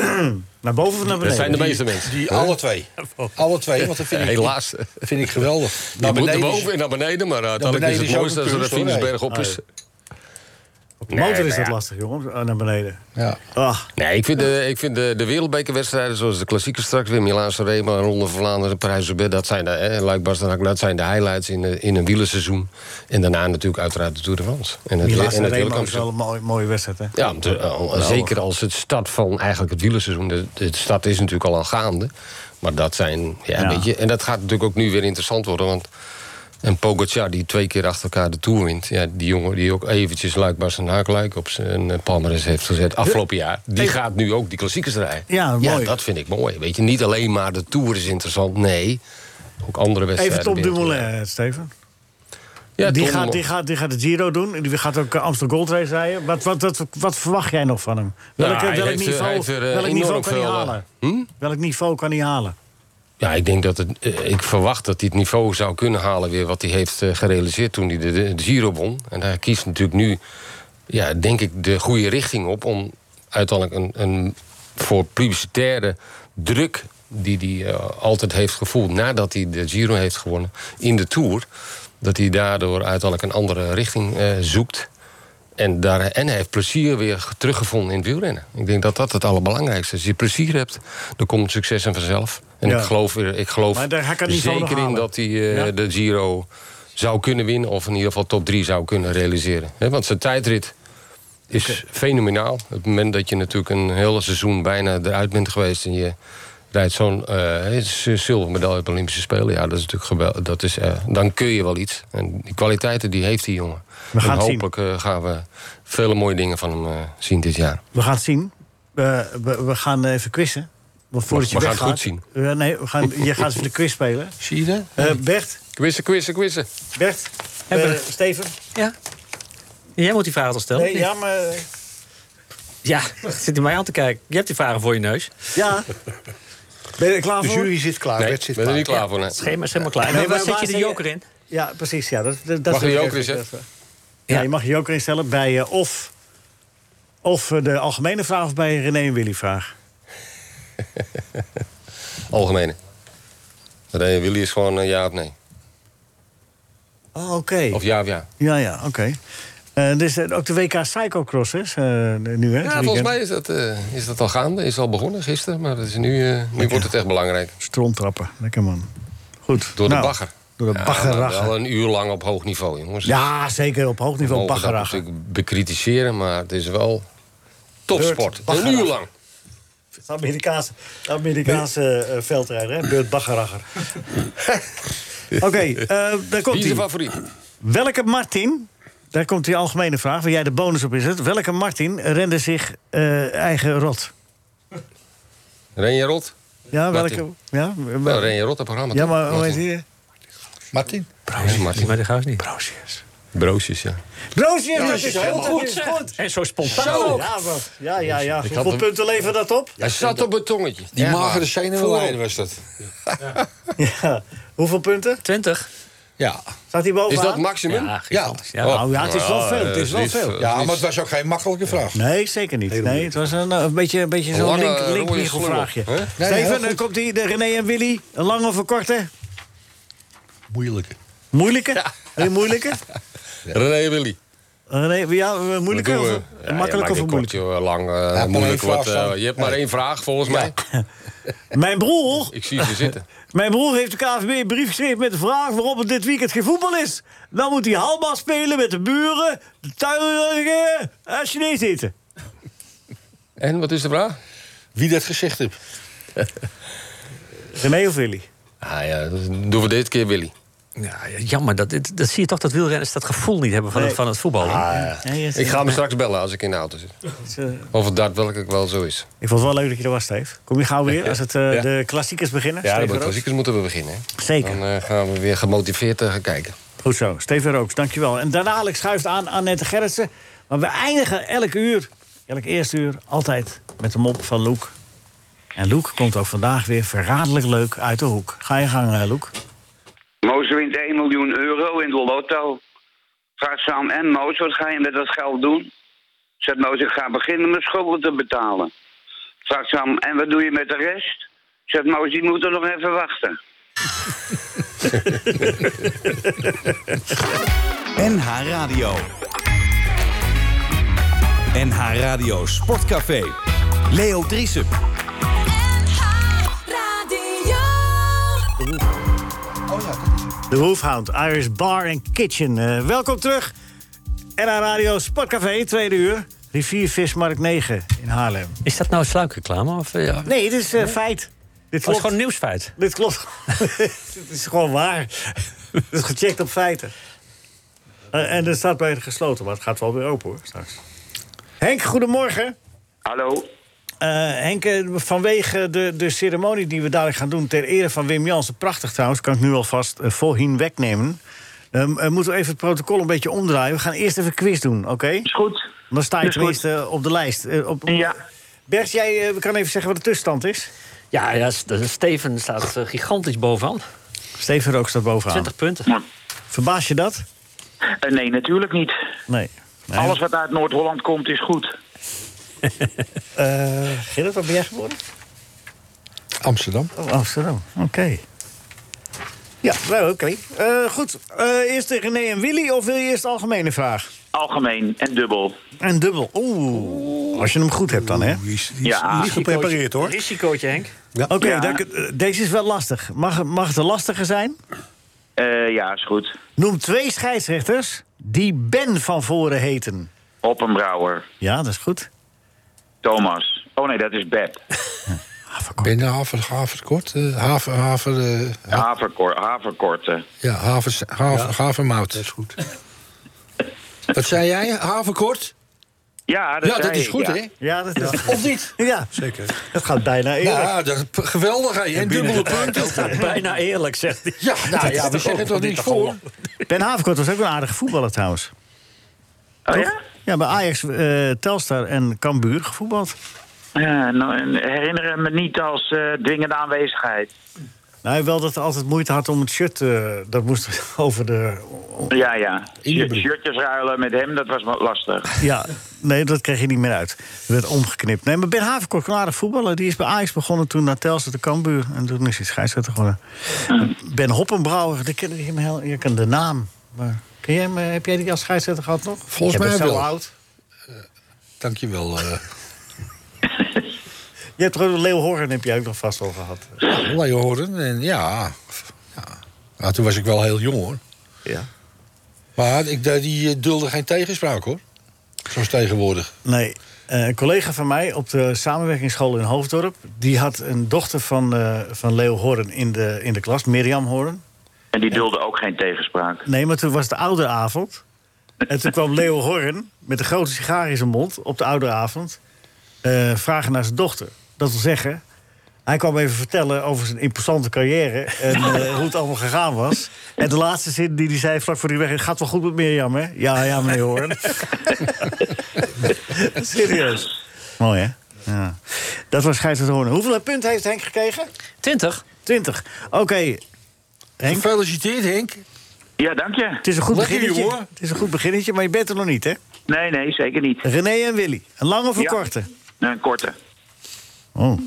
Naar boven of naar beneden? Dat zijn de meeste mensen. Die alle twee. Alle twee, want dat vind ik, Helaas. vind ik geweldig. Je Naar moet naar beneden boven en naar beneden, maar uiteindelijk is beneden het mooiste als er een. Finisberg op is. Op de motor is dat ja. lastig, jongen, eh, naar beneden. Ja. Ah, Nee, ik vind de, ik vind de, de wereldbekerwedstrijden zoals de klassiekers straks weer... Milaan Rema, Ronde van Vlaanderen, parijs dat zijn de, hè, Luik, dat zijn de highlights in, de, in een wielerseizoen. En daarna natuurlijk uiteraard de Tour de France. En het, het Remo is wel een mooie, mooie wedstrijd, hè? Ja, al- zeker als het start van eigenlijk het wielerseizoen. De, de start is natuurlijk al aan gaande. Maar dat zijn, ja, Ja. weet je... En dat gaat natuurlijk ook nu weer interessant worden, want... En Pogacar, die twee keer achter elkaar de Tour wint... Ja, die jongen die ook eventjes Luik, Bas en Haakluik op zijn eh, palmares heeft gezet afgelopen jaar... die gaat nu ook die klassiekers rijden. Ja, mooi. dat vind ik mooi. Weet je, niet alleen maar de Tour is interessant, nee. Ook andere wedstrijden. Even Tom Dumoulin, eh, Steven. Ja, die, Tom gaat, nog. die, gaat, die gaat de Giro doen. Die gaat ook eh, Amsterdam Gold Race rijden. Wat, wat, wat, wat verwacht jij nog van hem? Welk, Ja, hij welk heeft hij niveau, welk kan hij halen? hm? Welk niveau kan hij halen? Ja, ik denk dat het. eh, Ik verwacht dat hij het niveau zou kunnen halen weer wat hij heeft eh, gerealiseerd toen hij de, Giro won. En hij kiest natuurlijk nu, ja, denk ik, de goede richting op om uiteindelijk een, een voor publicitaire druk die hij eh, altijd heeft gevoeld nadat hij de Giro heeft gewonnen in de Tour, dat hij daardoor uiteindelijk een andere richting zoekt. En, daar, en hij heeft plezier weer teruggevonden in het wielrennen. Ik denk dat dat het allerbelangrijkste is. Als je plezier hebt, dan komt succes en vanzelf. En Ja. ik geloof, weer- ik geloof zeker in dat hij eh, Ja. de Giro zou kunnen winnen... of in ieder geval top 3 zou kunnen realiseren. Want zijn tijdrit is fenomenaal. Op het moment dat je natuurlijk een hele seizoen bijna eruit bent geweest... en je rijdt zo'n eh, zilveren medaille op de Olympische Spelen. Ja, dat is natuurlijk geweldig. Dat is, eh, dan kun je wel iets. En die kwaliteiten die heeft die jongen. We gaan en hopelijk eh, gaan we vele mooie dingen van hem eh, zien dit jaar. We gaan het zien. We, we, we gaan even quizzen. Want voordat je we gaan het goed zien. Eh, nee, we gaan, je gaat even de quiz spelen. Zie je dat? Eh, Bert, Quizzen, quizzen, quizzen. Bert, Hebben eh, we- Steven. Ja. Jij moet die vragen toch stellen? Nee, ja, maar... Ja, zit hij mij aan te kijken. Je hebt die vragen voor je neus. Ja. Ben je er klaar De voor? jury zit klaar, Nee, Bert zit ben er klaar. niet klaar voor. Nee. Het schema is helemaal klaar. Nee, waar zet je de joker in? Ja, precies. Ja, dat, dat, Mag je joker even- inzetten? Ja, Ja. je mag je joker instellen bij of, of de algemene vraag of bij René en Willy vraag. [laughs] Algemene. René Willy is gewoon een ja of nee. Oh, oké. Of ja of ja. Ja, ja, oké. Eh dus eh, ook de WK Cyclocross is eh, nu, hè? Ja, volgens mij is dat, eh, is dat al gaande. Is al begonnen gisteren. Maar dat is nu, eh, nu wordt het echt belangrijk. Stronttrappen, lekker man. Goed. Door de Nou, bagger. Door de Ja, Wel een uur lang op hoog niveau, jongens. Ja, zeker op hoog niveau mogen dat natuurlijk bekritiseren, maar het is wel topsport. Een uur lang. Het Amerikaanse, Amerikaanse eh, veldrijder, hè? Beurt Baggerragger. Oké, eh, daar Wie komt is de hij. favoriet? Welke Martin, daar komt die algemene vraag, waar jij de bonus op is het. Welke Martin rende zich eh, eigen rot? Renje Rot? Ja, welke? Martin. Ja, Nou, Renje Rot, dat programma. ja maar hoe heet Martin. die? Martin? Martin. Maar dat gaat niet. Broosjes. Broosjes, ja. Broosjes, dat is heel goed, goed. En zo spontaan. Zo. Ja, ja, ja, ja. Hoeveel punten levert dat op? Hij zat op het tongetje. Die Ja, magere zenuwleider was dat. Ja. Hoeveel punten? 20. Ja. Staat hij bovenaan? Is dat maximum? Ja. Ja. Nou ja, het is wel Ja, veel. Het is eh, wel veel. eh, ja, maar het was ook geen makkelijke vraag. Nee, zeker niet. Nee, het was een, eh, een beetje, een beetje zo'n link, rode linkwiegel slungel, vraagje. hè? Nee, Steven, dan komt die, de René en Willy. Een lange of een korte? Moeilijke. Moeilijke? Een moeilijke? [laughs] René Willy. René, ja, een moeilijke of doen we? een makkelijk of moeilijk? moeilijk? Lang, eh, maar moeilijk. eh, je hebt maar één vraag, volgens mij. [laughs] Mijn broer, Ik zie ze zitten. [laughs] mijn broer heeft de KVB een brief geschreven met de vraag waarom het dit weekend geen voetbal is. Dan moet hij halbal spelen met de buren, de tuinigen en Chinees eten. [laughs] En, wat is de vraag? Wie dat gezegd heeft. René of Willy? Ah ja, dat doen we dit keer Willy. Ja, jammer, dat, dat, dat zie je toch dat wielrenners dat gevoel niet hebben van, het, van het voetbal. Nee, Ik ga hem straks bellen als ik in de auto zit. Of het daadwerkelijk wel zo is. Ik vond het wel leuk dat je er was, Steve. Kom je gauw weer als het, eh, Ja. de klassiekers beginnen? Ja, Steven de Rooks? klassiekers moeten we beginnen. hè. Zeker. Dan eh, gaan we weer gemotiveerd eh, gaan kijken. Goed zo, Steven Rooks, dankjewel. En daarna Alex schuift aan Annette Gerritsen. Maar we eindigen elk uur, elk eerste uur, altijd met de mop van Loek. En Loek komt ook vandaag weer verraderlijk leuk uit de hoek. Ga je gang, Loek. Moos wint 1 miljoen euro in de lotto. Vraagt Sam en Moos, wat ga je met dat geld doen? Zegt Moos, ik ga beginnen mijn schulden te betalen. Vraagt Sam, en wat doe je met de rest? Zegt Moos, die moet er nog even wachten. [laughs] NH Radio. NH Radio Sportcafé. Leo Driesen. De Wolfhound, Irish Bar and Kitchen. Eh, welkom terug. NH Radio Sportcafé, tweede uur. Riviervismarkt 9 in Haarlem. Is dat nou sluikreclame? Of, eh, ja? Nee, dit is eh, feit. Dit Oh, het is gewoon nieuwsfeit. Dit klopt. [laughs] Het is gewoon waar. [laughs] Het is gecheckt op feiten. En er staat bij het gesloten, maar het gaat wel weer open hoor, straks. Henk, goedemorgen. Hallo? Eh, Henk, eh, vanwege de, de ceremonie die we dadelijk gaan doen... ter ere van Wim Jansen, prachtig trouwens... kan ik nu alvast uh, voorheen wegnemen... Um, uh, moeten we even het protocol een beetje omdraaien. We gaan eerst even een quiz doen, oké? Is goed. Dan sta je tenminste uh, op de lijst. Uh, op... Ja. Bert, jij uh, kan even zeggen wat de tussenstand is? Ja, ja Steven staat uh, gigantisch bovenaan. Steven Rook staat bovenaan. 20 punten. Verbaas je dat? Uh, nee, natuurlijk niet. Nee. nee. Alles wat uit Noord-Holland komt is goed. Uh, [laughs] Gerrit, wat ben jij geworden? Amsterdam. Oh, Amsterdam, oké. Okay. Ja, nou, oké. Okay. Uh, goed, uh, eerst René en Willy of wil je eerst de algemene vraag? Algemeen en dubbel. En dubbel, oeh. Als je hem goed hebt dan, hè? Die is, die is Ja. niet geprepareerd, hoor. Risicootje, Henk. Ja. Oké, okay, Ja. uh, deze is wel lastig. Mag, mag het een lastige zijn? Uh, ja, is goed. Noem twee scheidsrechters die Ben van voren heten. Oppenbrouwer. Ja, dat is goed. Thomas. Oh nee, dat is Beb. Ah, [laughs] haverkort. Ben je haver, haverkort? eh, haver, haver, eh, ha- Haverkor, haverkorten. ja, haver, haver, havermout. Dat is goed. [laughs] Wat zei jij? Haverkort? Ja, dat, Ja, dat is goed, ja. hè? Ja, dat is Of niet? Ja, Zeker. dat gaat bijna eerlijk. Ja, dat geweldig, hè? En dubbele punten. Bijna eerlijk, zegt hij. Ja, nou ja, we zeggen toch niks voor? Ben Haverkort was ook een aardige voetballer trouwens. Oh ja? Ja, bij Ajax, eh, Telstar en Cambuur gevoetbald. Ja, nou, herinner me niet als eh, dwingende aanwezigheid. Nou, wel dat hij altijd moeite had om het shirt... eh, dat moest [laughs] over de... Ja, ja. De. Shirtjes ruilen met hem, dat was lastig. [laughs] Ja, nee, dat kreeg je niet meer uit. Het werd omgeknipt. Nee, maar Ben Haverkort, kon aardig voetballer. Die is bij Ajax begonnen toen naar Telstar de Cambuur. En toen is hij scheidsrechter geworden. Ben Hoppenbrouwer, die ken je hem heel... Je kent de naam. Maar jij hem, eh, heb jij die als scheidsrechter gehad nog? Volgens mij wel. oud. Dankjewel. eh Je hebt gewoon Leo Horren heb je ook nog vast al gehad. Leo Horen. En ja, ja. Nou, toen was ik wel heel jong, hoor. Ja. Maar ik, die eh, dulde geen tegenspraak, hoor. Zoals tegenwoordig. Nee, eh, een collega van mij op de samenwerkingsschool in Hoofddorp... die had een dochter van, eh, van Leo Horren in de, in de klas, Mirjam Horren. En die dulde ook geen tegenspraak. Nee, maar toen was het ouderavond. En toen kwam Leo Horren met een grote sigaar in zijn mond op de ouderavond... eh vragen naar zijn dochter. Dat wil zeggen, hij kwam even vertellen over zijn imposante carrière... en eh, [laughs] hoe het allemaal gegaan was. En de laatste zin die hij zei vlak voor die weg... gaat wel goed met Mirjam, hè? Ja, ja, meneer Horren. [laughs] Serieus. Mooi, hè? Ja. Dat was scheidsrechter Horren. Hoeveel punten heeft Henk gekregen? 20. 20. Oké. Henk, Gefeliciteerd, Henk. Ja, dank je. het is een goed Lekker, beginnetje. jongen. Het is een goed beginnetje, maar je bent er nog niet, hè? Nee, nee, zeker niet. René en Willy. Een lange of een Ja. korte? Een korte. Oh.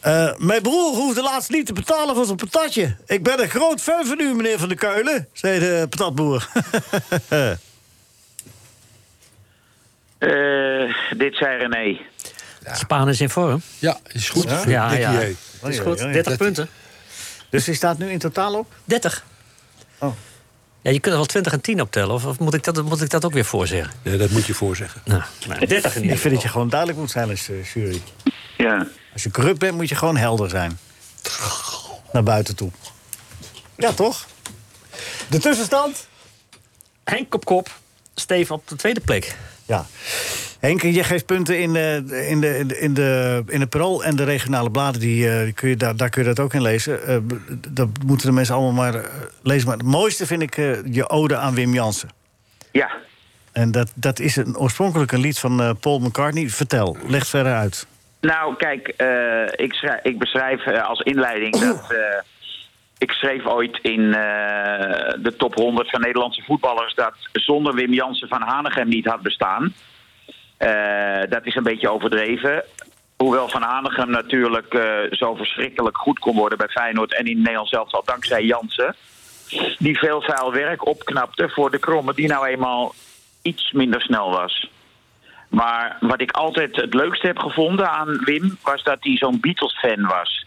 Eh, mijn broer hoefde laatst niet te betalen voor zijn patatje. Ik ben een groot fan van u, meneer Van der Keulen, zei de patatboer. [laughs] Eh, dit zei René. Spaan is in vorm. Ja, is goed. Ja, ja. Dat is ja, goed. ja, ja. 30 Dat- punten. Dus hij staat nu in totaal op? 30. Oh. Ja, je kunt er wel 20 en 10 optellen. Of, of moet, ik dat, moet ik dat ook weer voorzeggen? Nee, dat moet je voorzeggen. Nou, nou, 30 in Ik vind dat je gewoon duidelijk moet zijn als eh, jury. Ja. Als je corrupt bent, moet je gewoon helder zijn. Naar buiten toe. Ja, toch? De tussenstand? Henk op kop. Steven op de tweede plek. Ja. Henk, je geeft punten in de, in de, in de, in de, in de Parool en de regionale bladen. Die, eh, kun je, daar, daar kun je dat ook in lezen. Eh, b- dat moeten de mensen allemaal maar eh, lezen. Maar het mooiste vind ik eh, je ode aan Wim Jansen. Ja. En dat, dat is een, oorspronkelijk een lied van eh, Paul McCartney. Vertel, leg verder uit. Nou, kijk, eh, ik, schrij- ik beschrijf eh, als inleiding dat. eh, ik schreef ooit in eh, de top 100 van Nederlandse voetballers dat zonder Wim Jansen van Hanegem niet had bestaan. Eh, dat is een beetje overdreven. Hoewel Van Hanegem natuurlijk eh, zo verschrikkelijk goed kon worden bij Feyenoord en in Nederland zelfs al dankzij Jansen. Die veel vuil werk opknapte voor de kromme die nou eenmaal iets minder snel was. Maar wat ik altijd het leukste heb gevonden aan Wim... was dat hij zo'n Beatles-fan was.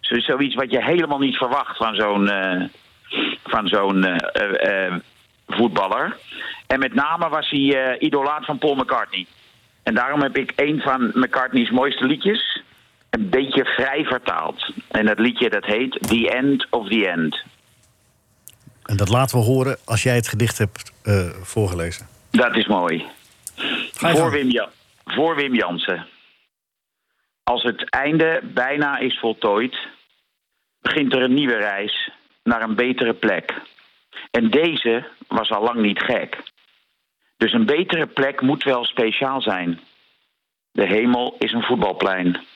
Zo, zoiets wat je helemaal niet verwacht van zo'n eh, van zo'n voetballer. En met name was hij idolaat van Paul McCartney. En daarom heb ik een van McCartney's mooiste liedjes... een beetje vrij vertaald. En dat liedje dat heet The End of the End. En dat laten we horen als jij het gedicht hebt eh, voorgelezen. Dat is mooi. Voor. Wim, Ja- voor Wim Jansen. Als het einde bijna is voltooid, begint er een nieuwe reis naar een betere plek. En deze was al lang niet gek. Dus een betere plek moet wel speciaal zijn. De hemel is een voetbalplein.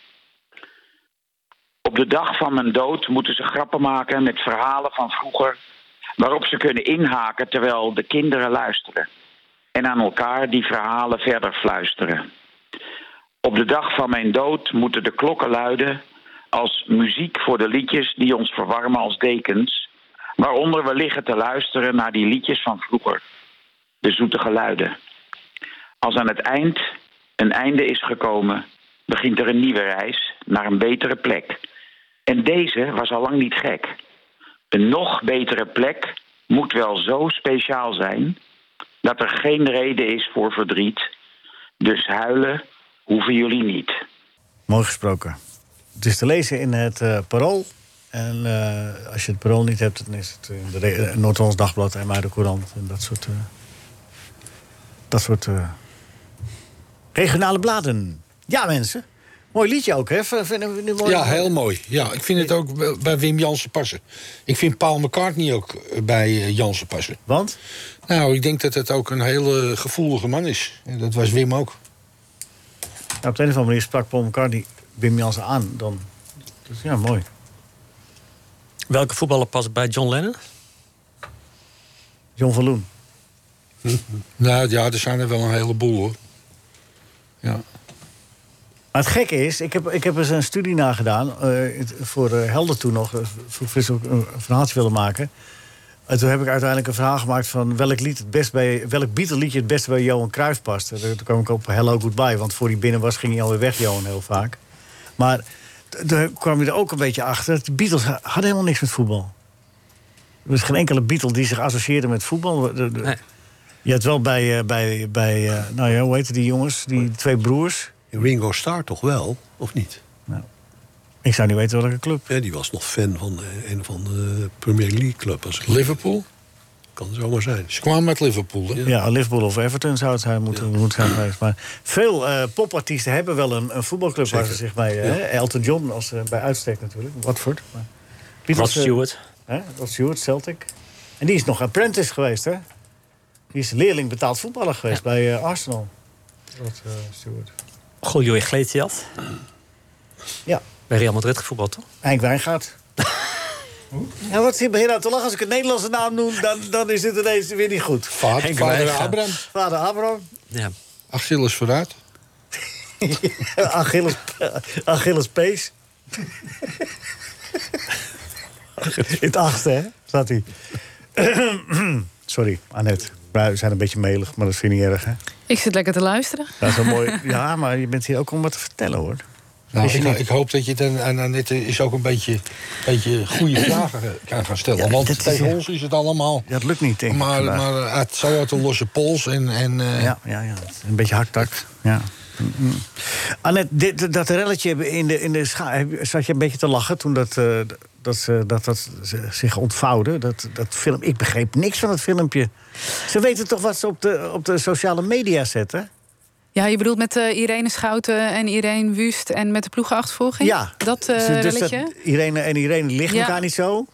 Op de dag van mijn dood moeten ze grappen maken met verhalen van vroeger, waarop ze kunnen inhaken terwijl de kinderen luisteren en aan elkaar die verhalen verder fluisteren. Op de dag van mijn dood moeten de klokken luiden als muziek voor de liedjes die ons verwarmen als dekens, waaronder we liggen te luisteren naar die liedjes van vroeger, de zoete geluiden. Als aan het eind een einde is gekomen, begint er een nieuwe reis naar een betere plek. En deze was al lang niet gek. Een nog betere plek moet wel zo speciaal zijn dat er geen reden is voor verdriet. Dus huilen hoeven jullie niet. Mooi gesproken. het is te lezen in het eh, Parool. En eh, als je het Parool niet hebt, dan is het in de Noord-Hollands Dagblad en de Courant. En dat soort, eh, dat soort eh, regionale bladen. Ja, mensen. Mooi liedje ook, hè? V- Vinden we nu mooi? Ja, heel mooi. Ja, ik vind het ook bij Wim Jansen passen. Ik vind Paul McCartney ook eh, bij eh, Jansen passen. Want? Nou, ik denk dat het ook een hele gevoelige man is. En dat was Wim ook. Ja, op de een of andere manier sprak Paul McCartney Wim Jansen aan. Dan. Dus ja, mooi. Welke voetballer past bij John Lennon? John van Loen. [laughs] Nou ja, er zijn er wel een heleboel hoor. Ja. Maar het gekke is, ik heb, ik heb eens een studie nagedaan. eh, het- voor eh, Helder toen nog. eh, Voor Frits ook een verhaaltje willen maken. En toen heb ik uiteindelijk een vraag gemaakt van welk lied het best bij, welk Beatle liedje het beste bij Johan Cruijff past. En Toen kwam ik op Hello Goodbye, want voor hij binnen was ging hij alweer weg, Johan, heel vaak. Maar toen kwam je er ook een beetje achter. De Beatles ha- hadden helemaal niks met voetbal. Er was geen enkele Beatle die zich associeerde met voetbal. De- de- Je had wel bij, eh, bij, bij eh, nou ja, hoe heette die jongens? Die twee broers. Ringo Starr toch wel, of niet? Ik zou niet weten welke club. Ja, die was nog fan van eh, een van de Premier League club. Als Liverpool? Kan zomaar zijn. Ze kwamen met Liverpool, hè? Ja, Liverpool of Everton zou het zijn, moeten, moeten zijn geweest. Maar veel eh, popartiesten hebben wel een, een voetbalclub waar ze zich bij... Ja. hè, Elton John als, bij uitstek natuurlijk. Watford. Maar Rod Stewart. hè, Rod Stewart, Celtic. En die is nog apprentice geweest, hè? Die is leerling betaald voetballer geweest bij eh, Arsenal. Rod eh, Stewart. Goljoi Gleetiat. Ja. Bij Real Madrid gevoetbald, toch? Henk Wijngaard. [laughs] Ja, wat zit je nou te lachen? Als ik een Nederlandse naam noem, dan, dan is dit ineens weer niet goed. Vader, Henk vader Wijngaard. Abraham. Vader Abraham. Ja. Achilles vooruit. [laughs] Achilles, Achilles Pees. In het achtste, hè? Zat hij. [clears throat] Sorry, Annette. We zijn een beetje melig, maar dat vind je niet erg, hè? Ik zit lekker te luisteren. Dat is wel mooi. [laughs] Ja, maar je bent hier ook om wat te vertellen, hoor. Nou, ik, ik hoop dat je het en, en Annette is ook een beetje, beetje goede vragen kan gaan stellen. Ja, Want dat is- tegen ons is het allemaal. Ja, dat lukt niet, denk ik. Maar, vandaag. maar uit, zo uit de losse pols. En, en, eh, Ja, ja, ja. Een beetje haktak. Ja. Mm. Annette, dit, dat relletje in de, in de scha zat je een beetje te lachen toen dat, eh, dat, ze- dat, dat zich ontvouwde. Dat, dat film, ik begreep niks van het filmpje. Ze weten toch wat ze op de, op de sociale media zetten? Ja, je bedoelt met eh, Irene Schouten en Irene Wust en met de ploegenachtervolging? Ja. Dat Ze- dus dat, Irene en Irene liggen Ja. elkaar niet zo.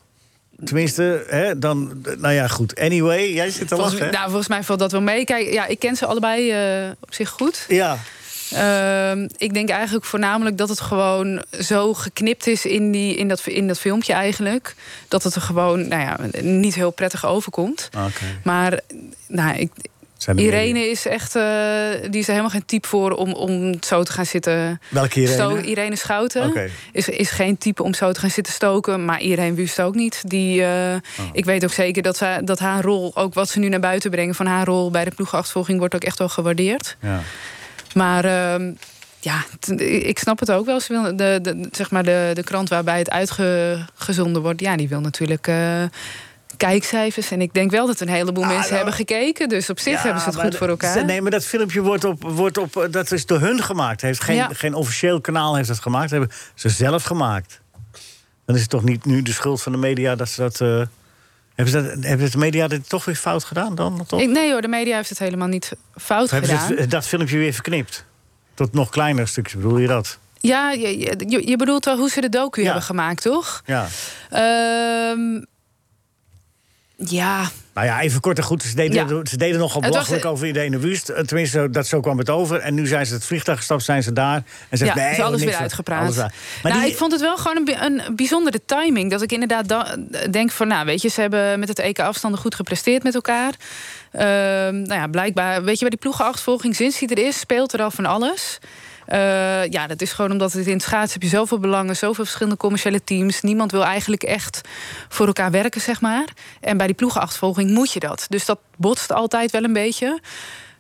Tenminste, hè, dan, nou ja, goed. Anyway, jij zit te Volgens, lachen. nou, volgens mij valt dat wel mee. Kijk, ja, ik ken ze allebei eh, op zich goed. Ja, Ehm, ik denk eigenlijk voornamelijk dat het gewoon zo geknipt is in, die, in, dat, in dat filmpje eigenlijk. Dat het er gewoon nou ja, niet heel prettig overkomt. oké. Maar nou, ik, Irene is echt, eh, die is er helemaal geen type voor om, om zo te gaan zitten. Welke Irene? Sto- Irene Schouten is, is geen type om zo te gaan zitten stoken. Maar Irene Wust ook niet. Die, eh, Oh. Ik weet ook zeker dat, ze, dat haar rol, ook wat ze nu naar buiten brengen van haar rol bij de ploegachtervolging, wordt ook echt wel gewaardeerd. Ja. Maar ehm, ja, ik snap het ook wel. Ze wil, de, de, zeg maar de, de krant waarbij het uitgezonden wordt, ja, die wil natuurlijk. eh, Kijkcijfers. En ik denk wel dat een heleboel Ah, mensen nou, hebben gekeken. Dus op zich Ja, hebben ze het goed voor elkaar. Nee, maar dat filmpje wordt op, wordt op, eh, dat is door hun gemaakt. Heeft geen, Ja. geen officieel kanaal heeft dat gemaakt. Dat hebben ze zelf gemaakt. Dan is het toch niet nu de schuld van de media dat ze dat. eh, hebben, ze dat hebben de media dit toch weer fout gedaan dan? Toch? Ik, nee hoor, de media heeft het helemaal niet fout Of hebben ze gedaan. dat filmpje weer verknipt? Tot nog kleiner stukjes, bedoel je dat? Ja, je, je, je bedoelt wel hoe ze de docu Ja. hebben gemaakt, toch? Ja. Ehm, ja, Nou ja, even kort en goed. Ze deden, Ja. ze deden nogal was- belachelijk over Irene Wust. Eh, Tenminste, zo- dat, zo kwam het over. En nu zijn ze het vliegtuig gestapt, zijn ze daar. En ze ja, zegt, nee, is alles weer uitgepraat. alles. Maar nou, die- ik vond het wel gewoon een, een bijzondere timing. Dat ik inderdaad da- denk van, nou, weet je, ze hebben met het EK afstanden goed gepresteerd met elkaar. Ehm, nou ja, blijkbaar, weet je, bij die ploegenachtervolging, sinds hij er is, speelt er al van alles. Eh, ja, dat is gewoon omdat het in het schaatsen heb je zoveel belangen, zoveel verschillende commerciële teams. Niemand wil eigenlijk echt voor elkaar werken, zeg maar. En bij die ploegenachtervolging moet je dat. Dus dat botst altijd wel een beetje.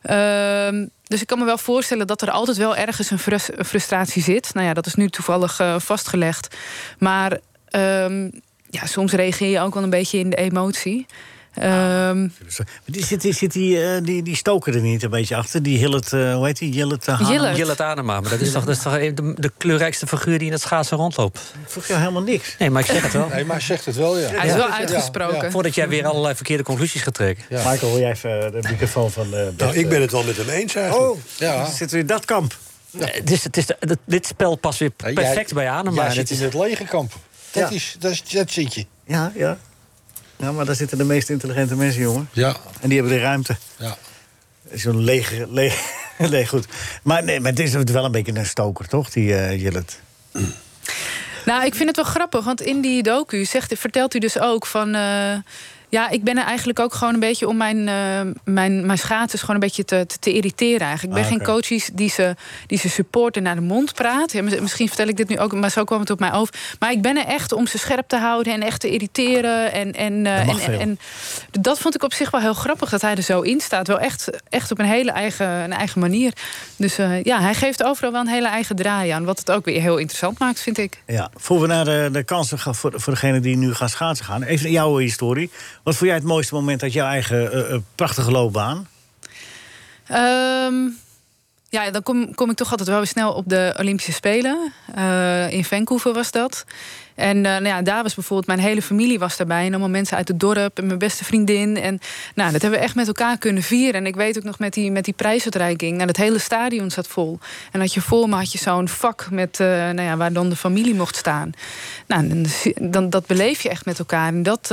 Ehm, dus ik kan me wel voorstellen dat er altijd wel ergens een frustratie zit. Nou ja, dat is nu toevallig eh, vastgelegd. Maar ehm, ja, soms reageer je ook wel een beetje in de emotie. Ehm, Maar die, zit, zit die, eh, die, die stoker er niet een beetje achter? Die Hillet, eh, hoe heet die? Jillet uh, Jillet. Jillet Adema, maar dat is toch, dat is toch de, de kleurrijkste figuur die in het schaatsen rondloopt. Ik vroeg jou helemaal niks. Nee, maar ik zeg het wel. Nee, maar hij zegt het wel, ja. hij is wel uitgesproken. ja. Voordat jij weer allerlei verkeerde conclusies gaat trekken. Ja. Michael, wil jij even eh, de microfoon van... eh Nou, ik ben het wel met hem eens eigenlijk. Oh, Ja. zitten we in dat kamp? Eh, Het is, het is de- dat- dit spel past weer Ja, perfect jij- bij Adema. Jij zit in het legerkamp. Dat, Ja. is, dat, is, dat zit je. Ja, ja. Ja, maar daar zitten de meest intelligente mensen, jongen. Ja, En die hebben de ruimte. ja. Zo'n lege... lege nee, goed. Maar, nee, maar het is wel een beetje een stoker, toch, die eh Jillet? Nou, ik vind het wel grappig, want in die docu zegt, vertelt u dus ook van. eh, ja, ik ben er eigenlijk ook gewoon een beetje om mijn, eh, mijn, mijn schaatsers gewoon een beetje te, te, te irriteren eigenlijk. Ik ben Ah, geen oké. coach die, ze, die ze supporten naar de mond praat. Ja, misschien vertel ik dit nu ook, maar zo kwam het op mij over. Maar ik ben er echt om ze scherp te houden en echt te irriteren. En, en, eh, Dat en dat vond ik op zich wel heel grappig dat hij er zo in staat. Wel echt, echt op een hele eigen, een eigen manier. Dus eh, ja, hij geeft overal wel een hele eigen draai aan. Wat het ook weer heel interessant maakt, vind ik. Ja, voor we naar de, de kansen gaan voor, voor degene die nu gaan schaatsen gaan. Even jouw historie. Wat vond jij het mooiste moment uit jouw eigen eh, eh, prachtige loopbaan? Ehm, ja, dan kom, kom ik toch altijd wel weer snel op de Olympische Spelen. Eh, in Vancouver was dat. En eh, nou ja, daar was bijvoorbeeld mijn hele familie was daarbij. En allemaal mensen uit het dorp en mijn beste vriendin. En nou, dat hebben we echt met elkaar kunnen vieren. En ik weet ook nog met die, met die prijsuitreiking. Nou, het hele stadion zat vol. En had je voor me had je zo'n vak met, eh, nou ja, waar dan de familie mocht staan. Nou, dan, dan dat beleef je echt met elkaar. En dat,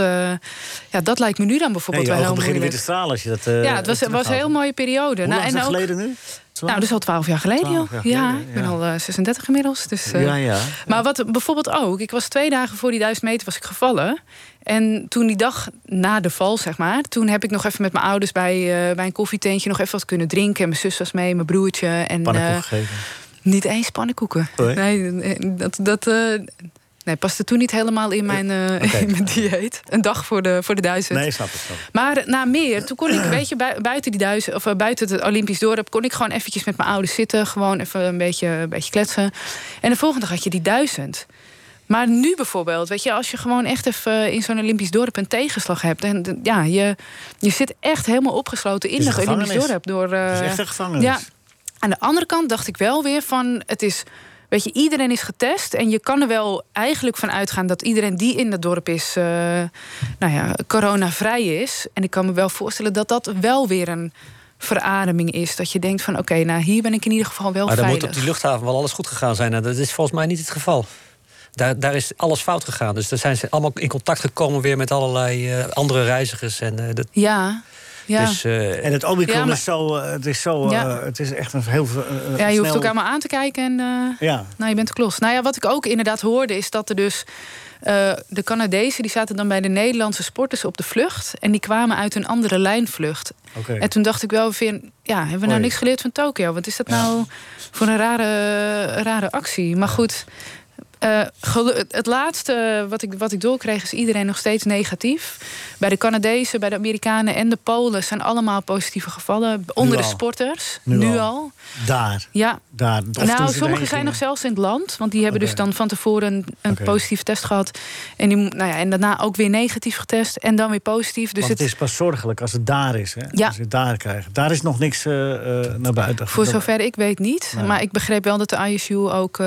ja, dat lijkt me nu dan bijvoorbeeld wel heel beginnen weer te stralen als je dat... ja, het was, was een heel mooie periode. Hoe nou, lang geleden nu? Nou, dat is al twaalf jaar geleden, 12 jaar geleden ja, ja, ik ben al eh, 36 inmiddels. Dus, eh, ja, ja, Maar wat bijvoorbeeld ook, ik was twee dagen voor die duizend meter was ik gevallen. En toen die dag na de val, zeg maar, toen heb ik nog even met mijn ouders bij, eh, bij een koffietentje nog even wat kunnen drinken. En mijn zus was mee, mijn broertje. En, Pannenkoeken? Niet eens pannenkoeken. Nee, dat, dat, nee, paste toen niet helemaal in mijn, eh, [laughs] in mijn dieet. Een dag voor de, voor de duizend. Nee, snap. Snap het. Maar na meer, toen kon ik, [clears throat] weet je, bui- buiten die duizend, of eh, buiten het Olympisch dorp, kon ik gewoon eventjes met mijn ouders zitten, gewoon even een beetje, een beetje kletsen. En de volgende dag had je die duizend. Maar nu bijvoorbeeld, weet je, als je gewoon echt even in zo'n Olympisch dorp een tegenslag hebt, en ja, je, je zit echt helemaal opgesloten in dat Olympisch dorp. Door, Het is eh, echt een gevangenis. ja. Aan de andere kant dacht ik wel weer van, het is, weet je, iedereen is getest en je kan er wel eigenlijk van uitgaan dat iedereen die in dat dorp is, eh, nou ja, coronavrij is. En ik kan me wel voorstellen dat dat wel weer een verademing is. Dat je denkt van, oké, nou hier ben ik in ieder geval wel Maar dan moet veilig. op die luchthaven wel alles goed gegaan zijn. En dat is volgens mij niet het geval. Daar, daar is alles fout gegaan. Dus daar zijn ze allemaal in contact gekomen weer met allerlei eh, andere reizigers. En, eh, dat, Ja, ja. Dus, eh, En het Omicron Ja, maar- is zo... eh, het is zo... Ja. eh, het is echt een heel... eh, ja, je hoeft elkaar maar aan te kijken en eh, Ja. nou, je bent klos. Nou ja, wat ik ook inderdaad hoorde is dat er dus... eh, de Canadezen die zaten dan bij de Nederlandse sporters op de vlucht. En die kwamen uit een andere lijnvlucht. Oké. En toen dacht ik wel weer, ja, hebben we nou niks geleerd van Tokio? Wat is dat nou voor een rare, rare actie? Maar goed, eh, het- laatste wat ik, wat ik doorkreeg is iedereen nog steeds negatief. Bij de Canadezen, bij de Amerikanen en de Polen zijn allemaal positieve gevallen. Onder de sporters, Nu nu, al. al. Daar. Ja, Daar. Nou, sommigen zijn nog zelfs in het land. Want die hebben dus dan van tevoren een, een Oké. positieve test gehad. En, die, nou ja, en daarna ook weer negatief getest. En dan weer positief. Dus Want het is pas zorgelijk als het daar is. Hè? Ja. Als je het daar krijgt. Daar is nog niks eh, eh, naar buiten. Voor zover ik weet niet. Nee. Maar ik begreep wel dat de ISU ook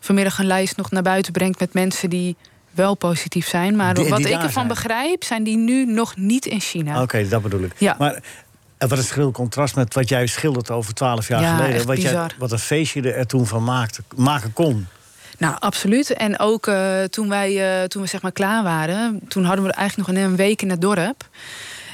vanmiddag een lijst nog naar buiten brengt met mensen die wel positief zijn. Maar Die- wat die ik ervan zijn. begrijp, zijn die nu nog niet in China. Oké, dat bedoel ik. Ja. Maar wat een schril contrast met wat jij schildert over twaalf jaar Ja, geleden. Wat, jij, wat een feestje je er toen van maakte, maken kon. Nou, absoluut. En ook eh, toen, wij, eh, toen we zeg maar klaar waren, toen hadden we eigenlijk nog een, week in het dorp.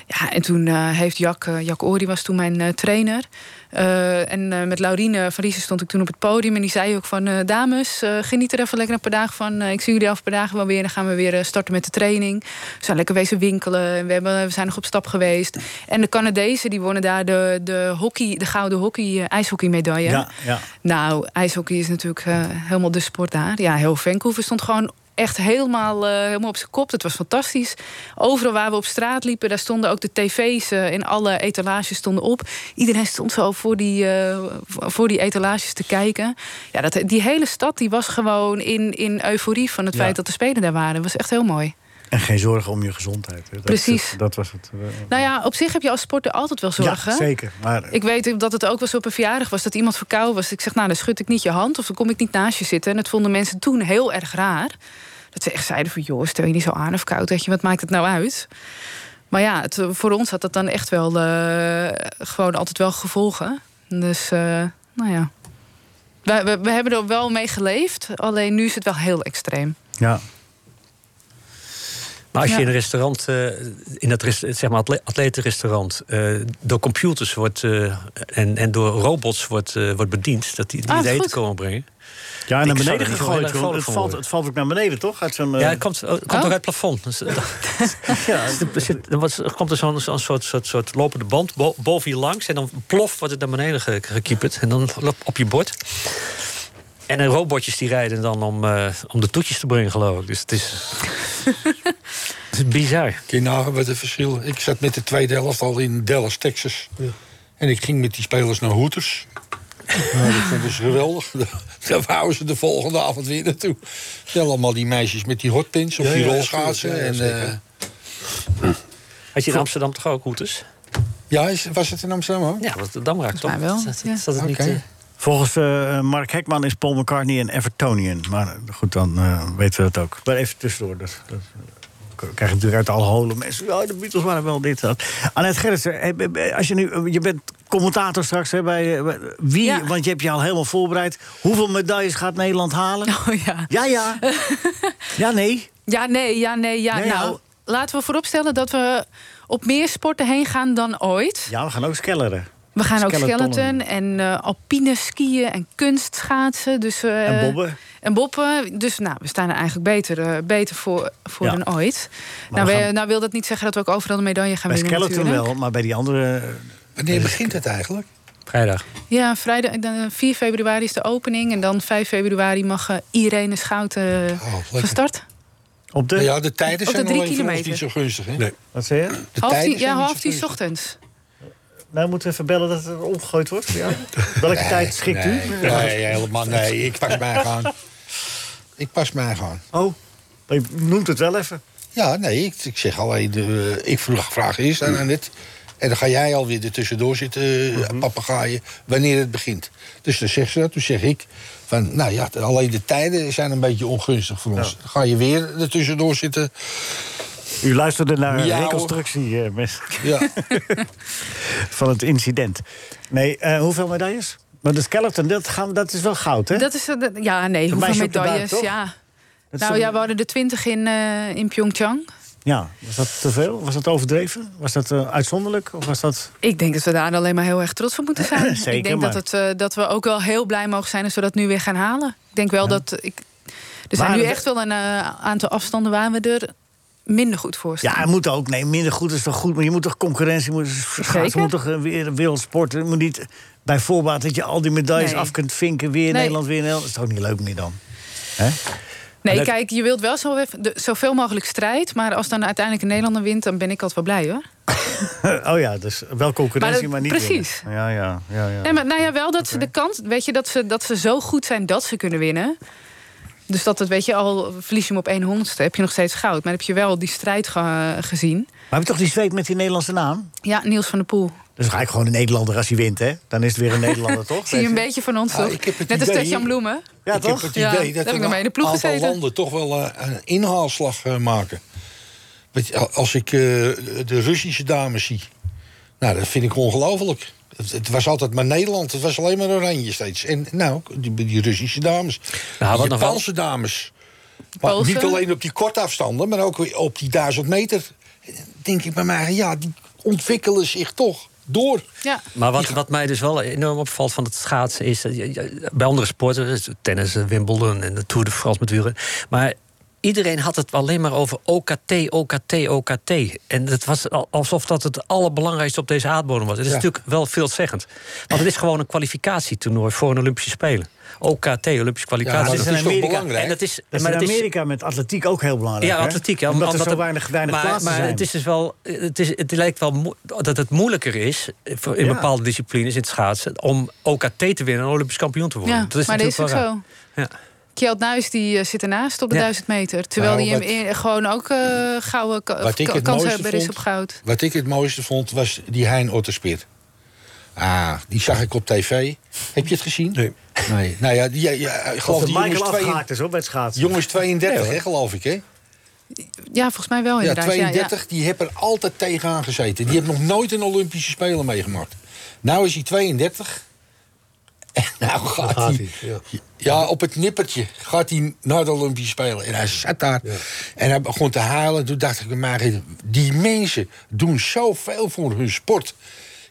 Ja, en toen eh, heeft Jack, Jack Ori was toen mijn trainer. Eh, en eh, met Laurine van Riesen stond ik toen op het podium. En die zei ook van, eh, dames, geniet er even lekker een paar dagen van. Ik zie jullie over een paar dagen wel weer. Dan gaan we weer starten met de training. We zijn lekker wezen winkelen. En we, hebben, we zijn nog op stap geweest. En de Canadezen, die wonnen daar de, de, hockey, de gouden hockey, ijshockeymedaille. Ja, ja. Nou, ijshockey is natuurlijk helemaal de sport daar. Ja, heel Vancouver stond gewoon echt helemaal, eh, helemaal op zijn kop. Het was fantastisch. Overal waar we op straat liepen, daar stonden ook de tv's eh, in alle etalages stonden op. Iedereen stond zo voor die, eh, voor die etalages te kijken. Ja, dat, die hele stad die was gewoon in, in euforie van het Ja. feit dat de Spelen daar waren. Dat was echt heel mooi. En geen zorgen om je gezondheid. Dat, Precies. Dat, dat was het. eh, Nou ja, op zich heb je als sporter altijd wel zorgen. Ja, zeker. Maar Ik weet dat het ook wel eens op een verjaardag was dat iemand verkouden was. Ik zeg, nou, dan schud ik niet je hand of dan kom ik niet naast je zitten. En dat vonden mensen toen heel erg raar. Dat ze echt zeiden van, joh, stel je niet zo aan of koud. Weet je, wat maakt het nou uit? Maar ja, het, voor ons had dat dan echt wel eh, gewoon altijd wel gevolgen. Dus, eh, nou ja. We, we, we hebben er wel mee geleefd. Alleen nu is het wel heel extreem. ja. Maar als je Ja. in een restaurant, eh, in dat rest- zeg maar atle- atletenrestaurant, eh, door computers wordt eh, en, en door robots wordt, eh, wordt bediend, dat die, die Ah, het eten goed. komen brengen. ja, Ik naar beneden gegooid. Het valt, het valt ook naar beneden, toch? Uit Ja, het komt, het komt Oh. ook uit het plafond. [laughs] Ja, [laughs] er, komt er zo'n soort, soort, soort lopende band bo- boven je langs. En dan plof wordt het naar beneden ge- gekieperd. En dan op je bord. En de robotjes die rijden dan om, eh, om de toetjes te brengen, geloof ik. Dus het is, [laughs] is bizar. Kun je nagaan wat het verschil Ik zat met de tweede helft al in Dallas, Texas. En ik ging met die spelers naar Hooters. Nou, dat vonden ze [laughs] geweldig. [laughs] Daar wouden ze de volgende avond weer naartoe. Ja, allemaal die meisjes met die hotpins of Ja, die ja, rolschaatsen. ja, ja, en, zeker. eh, Had je in Amsterdam toch ook routes? ja, was het in Amsterdam ook? Ja, want Dam raakt toch? wel, ja. dat het niet, eh, Volgens eh, Mark Hekman is Paul McCartney een Evertonian. Maar goed, dan eh, weten we dat ook. Maar even tussendoor. Dat, dat, krijg je natuurlijk uit alle holen mensen. Ja, de Beatles waren wel dit. Dat. Annette Gerritsen, eh, als je nu, eh, je bent commentator straks hè, bij, eh, wie, Ja. want je hebt je al helemaal voorbereid. Hoeveel medailles gaat Nederland halen? Oh ja. Ja, ja. [laughs] Ja, nee. Ja, nee, ja, nee, ja. Nee, ja. nou, laten we vooropstellen dat we op meer sporten heen gaan dan ooit. Ja, we gaan ook skelleren. We gaan ook skeleton en eh, alpine skiën en kunstschaatsen. Dus, eh, En bobben. En boppen. Dus nou, we staan er eigenlijk beter, eh, beter voor, voor Ja. dan ooit. Maar Nou, we gaan- nou wil dat niet zeggen dat we ook overal een medaille gaan Bij winnen skeleton natuurlijk. wel, maar bij die andere... Wanneer begint het eigenlijk? Vrijdag. Ja, vrijdag, dan 4 februari is de opening. En dan 5 februari mag Irene Schouten Oh, lekker. van start. Op de... Ja, de tijden Op de zijn drie ons kilometer. niet zo gunstig. Hè? Nee. Wat zei je? De Half tijden tien, zijn ja, half tien ochtends. Nou, moeten we even bellen dat er omgegooid wordt? Ja. Welke Nee, tijd schikt nee, u? Nee, helemaal [laughs] nee. Ik pas mij gewoon. Ik pas mij gewoon. Oh, je noemt het wel even. Ja, nee, ik, ik zeg alleen, de, ik vroeg, vraag eerst aan Annette. En dan ga jij alweer er tussendoor zitten, mm papegaaien, wanneer het begint. Dus dan zegt ze dat, toen zeg ik... Van, nou ja, alleen de tijden zijn een beetje ongunstig voor ons. Dan ga je weer er tussendoor zitten. U luisterde naar een reconstructie eh, mes- Ja, [laughs] van het incident. Nee, eh, hoeveel medailles? Maar de skeleton, dat, gaan, dat is wel goud, hè? Dat is, eh, ja, nee, hoeveel buik, medailles? ja. Dat Nou ja, we hadden er twintig in, eh, in Pyeongchang. Ja, was dat te veel? Was dat overdreven? Was dat eh, uitzonderlijk? Of was dat... Ik denk dat we daar alleen maar heel erg trots op moeten zijn. [laughs] Zeker, ik denk maar- dat, het, eh, dat we ook wel heel blij mogen zijn als we dat nu weer gaan halen. Ik denk wel dat... Ik, er zijn nu echt wel een aantal afstanden waar we er minder goed voor staan. Ja, het moet ook. Nee, minder goed is toch goed. Maar je moet toch concurrentie... Moet, schaatsen moet toch eh, weer wereldsport. Het moet niet bij voorbaat dat je al die medailles Nee. af kunt vinken. Weer Nee. Nederland, weer Nederland. Dat is toch niet leuk meer dan? Hè? nee, dat- kijk, je wilt wel zo zoveel mogelijk strijd. Maar als dan uiteindelijk een Nederlander wint, dan ben ik altijd wel blij hoor. [laughs] oh ja, dus wel concurrentie, maar, niet precies. winnen. Ja, ja, ja. ja. Nee, maar nou ja, wel dat ze de kans, weet je, dat ze, dat ze zo goed zijn dat ze kunnen winnen. Dus dat het, weet je, al verlies je hem op 1 honderdste, heb je nog steeds goud. Maar heb je wel die strijd ge- gezien. Maar heb je toch die zweet met die Nederlandse naam? Ja, Niels van der Poel. Dus ga ik gewoon een Nederlander als hij wint, hè? Dan is het weer een Nederlander, [laughs] toch? Zie je een beetje van ons, Ja, toch? ik heb het Net als Tetjan Bloemen. Ja, ik toch? heb het Ja, idee daar dat de een ploeg aantal gezeten. landen toch wel eh, een inhaalslag eh, maken. Weet je, als ik eh, de Russische dames zie... Nou, dat vind ik ongelooflijk. Het, het was altijd maar Nederland. Het was alleen maar oranje steeds. En nou, die, die Russische dames. Nou, die wel- Japanse dames. Maar niet alleen op die korte afstanden, maar ook weer op die duizend meter. Denk ik bij mij, ja, die ontwikkelen zich toch door. Ja. Maar wat, wat mij dus wel enorm opvalt van het schaatsen is... dat je- je- bij andere sporten, dus tennis, Wimbledon en de Tour de France met maar iedereen had het alleen maar over OKT, OKT, OKT. En het was al- alsof dat het allerbelangrijkste op deze aardbodem was. Het is Ja. natuurlijk wel veelzeggend. Want het is gewoon een kwalificatietoernooi voor een Olympische Spelen. OKT, Olympische kwalificatie. dat dat is in Amerika. belangrijk? en dat is, Dat is maar in het is- Amerika met atletiek ook heel belangrijk, ja, hè? atletiek. Ja, Omdat er zo weinig, weinig maar, plaatsen maar zijn. het is dus wel. Het, is, het lijkt wel dat het moeilijker is voor- in Ja. bepaalde disciplines in het schaatsen om OKT te winnen en Olympisch kampioen te worden. Ja, dat is maar dat is wel zo. Ja. Kjeld Nuis die eh, zit ernaast op de Ja. 1000 meter. Terwijl Nou, hij wat- hem in- gewoon ook eh gouden ka- kans hebben is op goud. Wat ik het mooiste vond, was die Hein Otterspeer. Ah, die zag ik op tv. Heb je het gezien? Nee. Nee. Nou ja, die, ja, ja, ik Of geloof die Michael twee, afgehaakt is op bij schaatsen. jongens 32, Nee, hoor. hè, geloof ik, hè? Ja, volgens mij wel Ja, inderdaad. Ja, ja. 32, die heeft er altijd tegenaan gezeten. Die heeft nog nooit een Olympische Spelen meegemaakt. Nou is hij 32. [laughs] En nou gaat, gaat hij, hij, ja. Ja. op het nippertje gaat hij naar de Olympische Spelen. En hij zat daar en hij begon te huilen. Toen dacht ik, maar die mensen doen zoveel voor hun sport.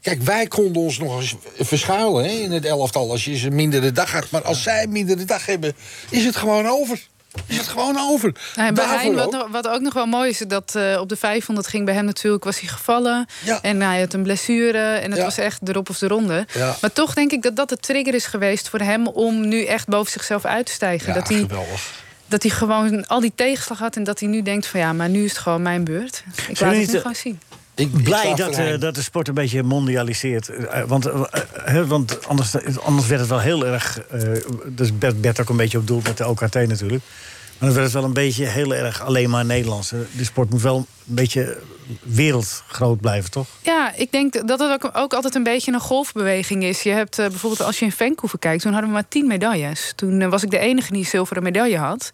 Kijk, wij konden ons nog eens verschuilen hè, in het elftal als je een mindere dag had. Maar als zij een mindere dag hebben, is het gewoon over. Is het gewoon over. Bij Hein, wat, ook. nog- wat ook nog wel mooi is, dat eh, op de 500 ging bij hem natuurlijk, was hij gevallen. Ja. En hij had een blessure en het Ja. was echt erop of de ronde. Ja. Maar toch denk ik dat dat de trigger is geweest voor hem om nu echt boven zichzelf uit te stijgen. Dat, hij, geweldig. dat hij gewoon al die tegenslag had en dat hij nu denkt van ja, maar nu is het gewoon mijn beurt. Ik Zullen laat het nu eh, gewoon zien. Ik, Blij dat, eh, dat de sport een beetje mondialiseert. Eh, want eh, eh, want anders, anders werd het wel heel erg... eh dus Bert, Bert ook een beetje op doel met de OKT natuurlijk. Maar dan werd het wel een beetje heel erg alleen maar Nederlands. De sport moet wel een beetje wereldgroot blijven, toch? Ja, ik denk dat het ook, ook altijd een beetje een golfbeweging is. Je hebt eh, bijvoorbeeld als je in Vancouver kijkt, toen hadden we maar tien medailles. Toen was ik de enige die een zilveren medaille had.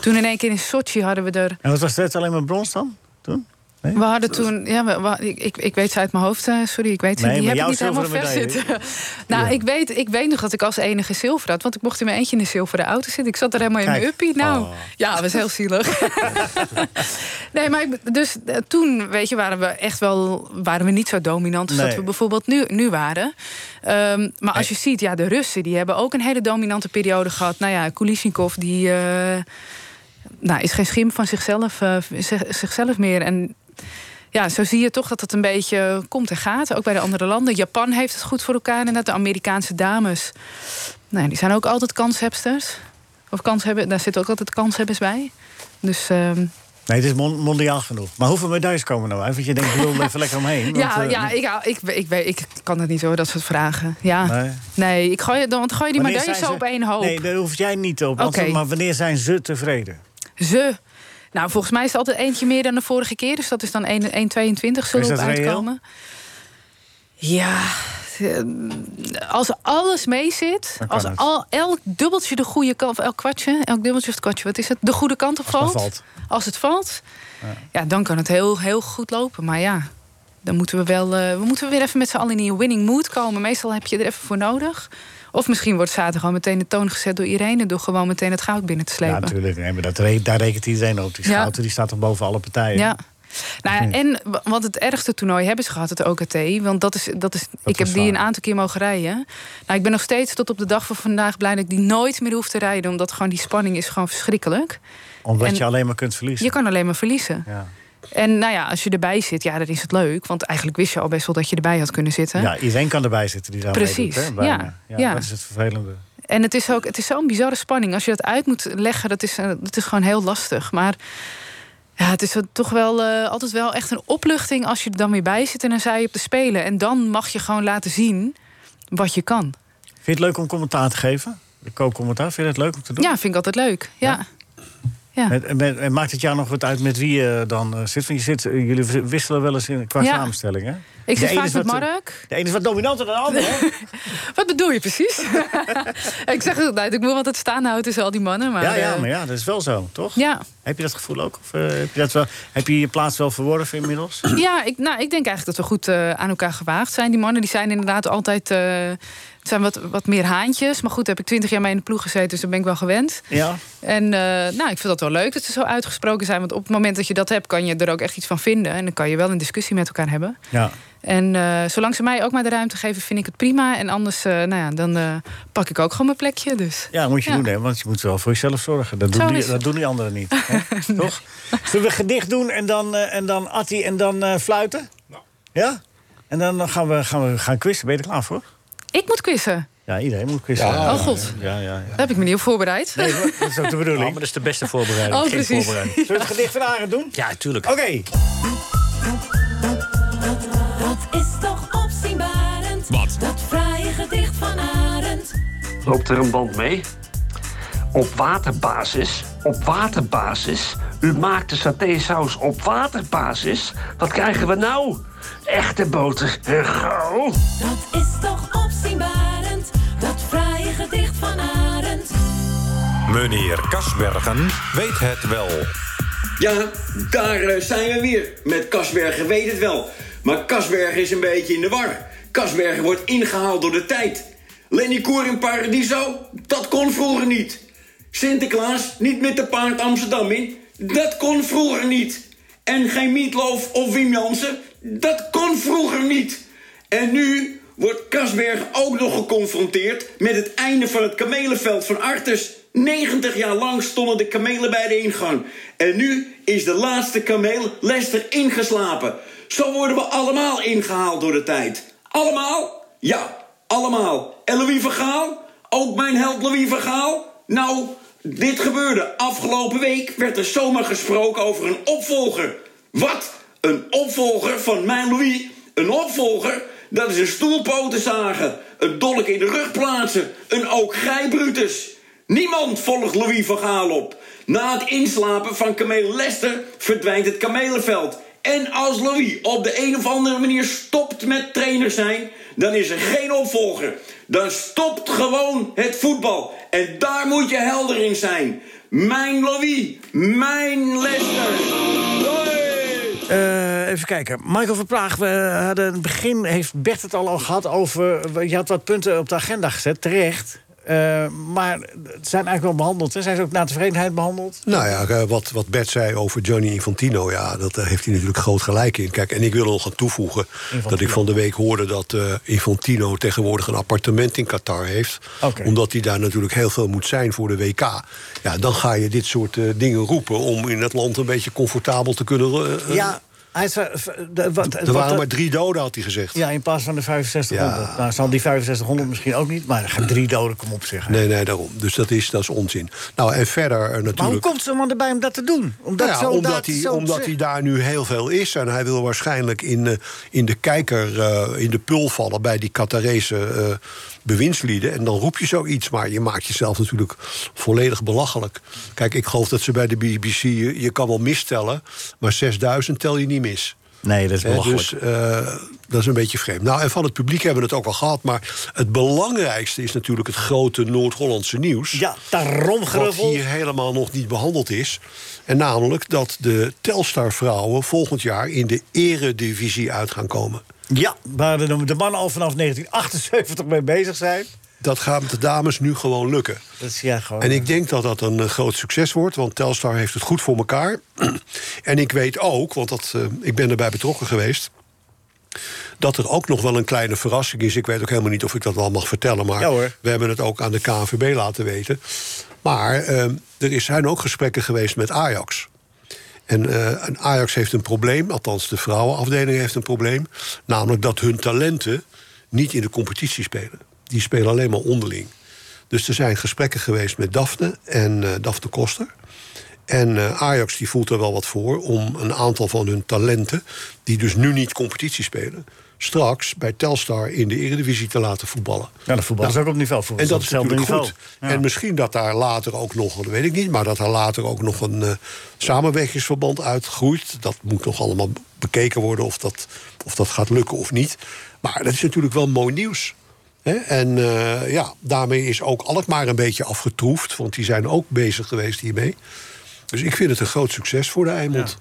Toen in één keer in Sochi hadden we er En wat was het alleen maar brons dan? Toen? Nee? We hadden toen, ja, we, we- ik, ik, weet ze uit mijn hoofd, eh, sorry, ik weet ze, Nee, die heb ik niet helemaal zilveren zitten. [laughs] nou, ik, weet, ik weet nog dat ik als enige zilver had, want ik mocht in mijn eentje in de zilveren auto zitten. Ik zat er helemaal in mijn uppie. Nou, Oh. ja, dat was heel zielig. [laughs] nee, maar ik- dus eh, toen, weet je, waren we echt wel, waren we niet zo dominant als Nee. dat we bijvoorbeeld nu, nu waren. Ehm, maar als je ziet, ja, de Russen, die hebben ook een hele dominante periode gehad. Nou ja, Kulisnikov, die eh, nou, is geen schim van zichzelf, zich- zichzelf meer. En ja, zo zie je toch dat het een beetje komt en gaat. Ook bij de andere landen. Japan heeft het goed voor elkaar. En dat de Amerikaanse dames. Nou, die zijn ook altijd kanshebsters. Of kans hebben, daar zitten ook altijd kanshebbers bij. Dus ehm, Nee, het is mon- mondiaal genoeg. Maar hoeveel medailles komen nou uit? Want je denkt, ik wil er even lekker omheen. Want, ja, eh, ja ik, ik, ik, ik kan het niet zo, dat soort vragen. Ja. Nee. Nee, ik gooi, dan want gooi je die medailles zo op één hoop. Nee, daar hoef jij niet op. Want, Oké. Maar wanneer zijn ze tevreden? Ze. Nou, volgens mij is het altijd eentje meer dan de vorige keer. Dus dat is dan 1 1,22 zullen we reëel? uitkomen. Ja, eh, als alles meezit, Dan kan als het. al, elk dubbeltje de goede kant, of elk kwartje, elk dubbeltje of het kwartje, wat is het, de goede kant op valt. Als het valt, ja. dan kan het heel, heel goed lopen. Maar ja, dan moeten we wel, eh, we moeten weer even met z'n allen in die winning mood komen. Meestal heb je er even voor nodig. Of misschien wordt zaterdag gewoon meteen de toon gezet door Irene... door gewoon meteen het goud binnen te Ja, slepen. natuurlijk. Nee, maar dat re- daar rekent iedereen op. Die Ja. schouten die staat er boven alle partijen. Ja. Nou ja, en want het ergste toernooi hebben ze gehad, het OKT. Want dat is, dat is, ik heb die een aantal keer mogen rijden. Nou, ik ben nog steeds tot op de dag van vandaag blij dat ik die nooit meer hoef te rijden. Omdat gewoon die spanning is gewoon verschrikkelijk. Omdat En- je alleen maar kunt verliezen. Je kan alleen maar verliezen. Ja. En nou ja, als je erbij zit, ja, dan is het leuk. Want eigenlijk wist je al best wel dat je erbij had kunnen zitten. ja, iedereen kan erbij zitten die daar Precies, hè, bijna. ja, ja. Dat is het vervelende. En het is ook het is zo'n bizarre spanning. Als je dat uit moet leggen, dat is, eh, dat is gewoon heel lastig. Maar ja, het is toch wel eh, altijd wel echt een opluchting als je er dan weer bij zit en dan zij op te spelen. En dan mag je gewoon laten zien wat je kan. Vind je het leuk om commentaar te geven? De co-commentaar, vind je het leuk om te doen? Ja, vind ik altijd leuk. Ja. ja. En, en- en maakt het jou nog wat uit met wie je dan eh, zit? Want je zit, eh, jullie wisselen wel eens in, qua Ja. samenstelling, hè? Ik zit vaak met wat, eh, Mark. De ene is wat dominanter dan de andere. hè? [laughs] Wat bedoel je precies? [laughs] ik zeg het altijd, ik moet altijd staan houden tussen al die mannen. Maar, ja, ja, maar ja, dat is wel zo, toch? ja. Heb je dat gevoel ook? Of heb, je dat wel, heb je je plaats wel verworven inmiddels? Ja, ik, nou, ik denk eigenlijk dat we goed aan elkaar gewaagd zijn. Die mannen die zijn inderdaad altijd. Het zijn wat, wat meer haantjes. Maar goed, heb ik twintig jaar mee in de ploeg gezeten, dus daar ben ik wel gewend. Ja. En eh, nou, ik vind dat wel leuk dat ze zo uitgesproken zijn. Want op het moment dat je dat hebt, kan je er ook echt iets van vinden. En dan kan je wel een discussie met elkaar hebben. ja. En eh, zolang ze mij ook maar de ruimte geven, vind ik het prima. En anders, eh, nou ja, dan eh, pak ik ook gewoon mijn plekje. Dus. Ja, moet je Ja. doen, hè? Want je moet wel voor jezelf zorgen. Dat doen, die, dat doen die anderen niet. Hè? [laughs] Toch? Zullen we gedicht doen en dan, eh, en dan Attie en dan eh, fluiten? Ja? En dan gaan we, gaan we gaan quizzen. Ben je er klaar voor? Ik moet quizzen. Ja, iedereen moet quizzen. Ja. Oh, god. Ja, ja, ja. Daar heb ik me niet op voorbereid. Nee, dat is ook de bedoeling. maar dat is de beste voorbereiding. Oh, precies. voorbereiding. Zullen we het gedicht van Arend doen? Ja, tuurlijk. Oké. Dat is toch opzienbarend. Wat? Dat fraaie gedicht van Arend. Loopt er een band mee? op waterbasis. Op waterbasis. U maakt de satésaus op waterbasis. Wat krijgen we nou? Echte boter gauw. Dat is toch opzienbarend, dat fraaie gedicht van Arend. Meneer Kasbergen weet het wel. Ja, daar eh, zijn we weer. Met Kasbergen weet het wel. Maar Kasbergen is een beetje in de war. Kasbergen wordt ingehaald door de tijd. Lenny Koer in Paradiso, dat kon vroeger niet. Sinterklaas niet met de paard Amsterdam in, dat kon vroeger niet. En geen Meatloaf of Wim Jansen, dat kon vroeger niet. En nu wordt Kasbergen ook nog geconfronteerd... met het einde van het kamelenveld van Artes. 90 jaar lang stonden de kamelen bij de ingang. En nu is de laatste kameel Lester ingeslapen. Zo worden we allemaal ingehaald door de tijd. Allemaal? Ja, allemaal. En Louis van Gaal? Ook mijn held Louis van Gaal? Nou, dit gebeurde. Afgelopen week werd er zomaar gesproken over een opvolger. Wat? Een opvolger van mijn Louis? Een opvolger? Dat is een stoelpoten zagen. Een dolk in de rug plaatsen. Een ook Brutus. Niemand volgt Louis van Gaal op. Na het inslapen van kameel Lester verdwijnt het kamelenveld. En als Louis op de een of andere manier stopt met trainer zijn, dan is er geen opvolger. Dan stopt gewoon het voetbal. En daar moet je helder in zijn. Mijn Louis, mijn Lester. Eh, even kijken. Michael Verplaag, we hadden in het begin, heeft Bert het al gehad over... Je had wat punten op de agenda gezet, terecht. Eh, maar het zijn eigenlijk wel behandeld. Hè? Zijn ze ook naar tevredenheid behandeld? Nou ja, eh, wat, wat Bert zei over Johnny Infantino, ja, dat eh, heeft hij natuurlijk groot gelijk in. Kijk, en ik wil er nog aan toevoegen dat ik van de week hoorde dat uh, Infantino tegenwoordig een appartement in Qatar heeft. Omdat hij daar natuurlijk heel veel moet zijn voor de WK. Ja, dan ga je dit soort dingen roepen om in het land een beetje comfortabel te kunnen. Ja, hij de, wat, er wat- waren maar drie doden, had hij gezegd. Ja, in plaats van de 6500. Nou, zal die 6500 misschien ook niet, maar er gaan drie doden, kom op zeggen. Nee, nee, daarom. Dus dat is, dat is onzin. Nou, en verder eh, natuurlijk. Maar hoe komt zo'n man erbij om dat te doen? Omdat, Nou ja, zo omdat, dat- hij, zo- omdat hij daar nu heel veel is. En hij wil waarschijnlijk in, eh, in de kijker, eh, in de pul vallen bij die Qatarese eh, bewindslieden. En dan roep je zoiets, maar je maakt jezelf natuurlijk volledig belachelijk. Kijk, ik geloof dat ze bij de BBC, je, je kan wel mistellen, maar 6000 tel je niet mis. Nee, dat is belachelijk. dus eh, dat is een beetje vreemd. Nou, en van het publiek hebben we het ook al gehad. Maar het belangrijkste is natuurlijk het grote Noord-Hollandse nieuws. Ja, daarom Wat hier helemaal nog niet behandeld is. En namelijk dat de Telstar-vrouwen volgend jaar in de eredivisie uit gaan komen. Ja, waar de, de mannen al vanaf 1978 mee bezig zijn. Dat gaat de dames nu gewoon lukken. Dat is ja gewoon. En ik denk dat dat een eh, groot succes wordt, want Telstar heeft het goed voor elkaar. [clears throat] en ik weet ook, want dat, eh, ik ben erbij betrokken geweest... dat er ook nog wel een kleine verrassing is. Ik weet ook helemaal niet of ik dat wel mag vertellen... maar Ja, we hebben het ook aan de KNVB laten weten. Maar eh, er is- zijn ook gesprekken geweest met Ajax. En, eh, Ajax heeft een probleem, althans de vrouwenafdeling heeft een probleem... namelijk dat hun talenten niet in de competitie spelen. Die spelen alleen maar onderling. Dus er zijn gesprekken geweest met Daphne en eh Daphne Koster. En eh, Ajax die voelt er wel wat voor om een aantal van hun talenten... die dus nu niet competitie spelen... straks bij Telstar in de Eredivisie te laten voetballen. Ja, de voetbal is Nou, ook op niveau. En dat is natuurlijk goed. niveau. Ja. En misschien dat daar later ook nog, dat weet ik niet... maar dat daar later ook nog een eh, samenwerkingsverband uitgroeit. Dat moet nog allemaal bekeken worden of dat, of dat gaat lukken of niet. Maar dat is natuurlijk wel mooi nieuws. Hè? En eh, ja, daarmee is ook Alkmaar een beetje afgetroefd... want die zijn ook bezig geweest hiermee. Dus ik vind het een groot succes voor de Eimond.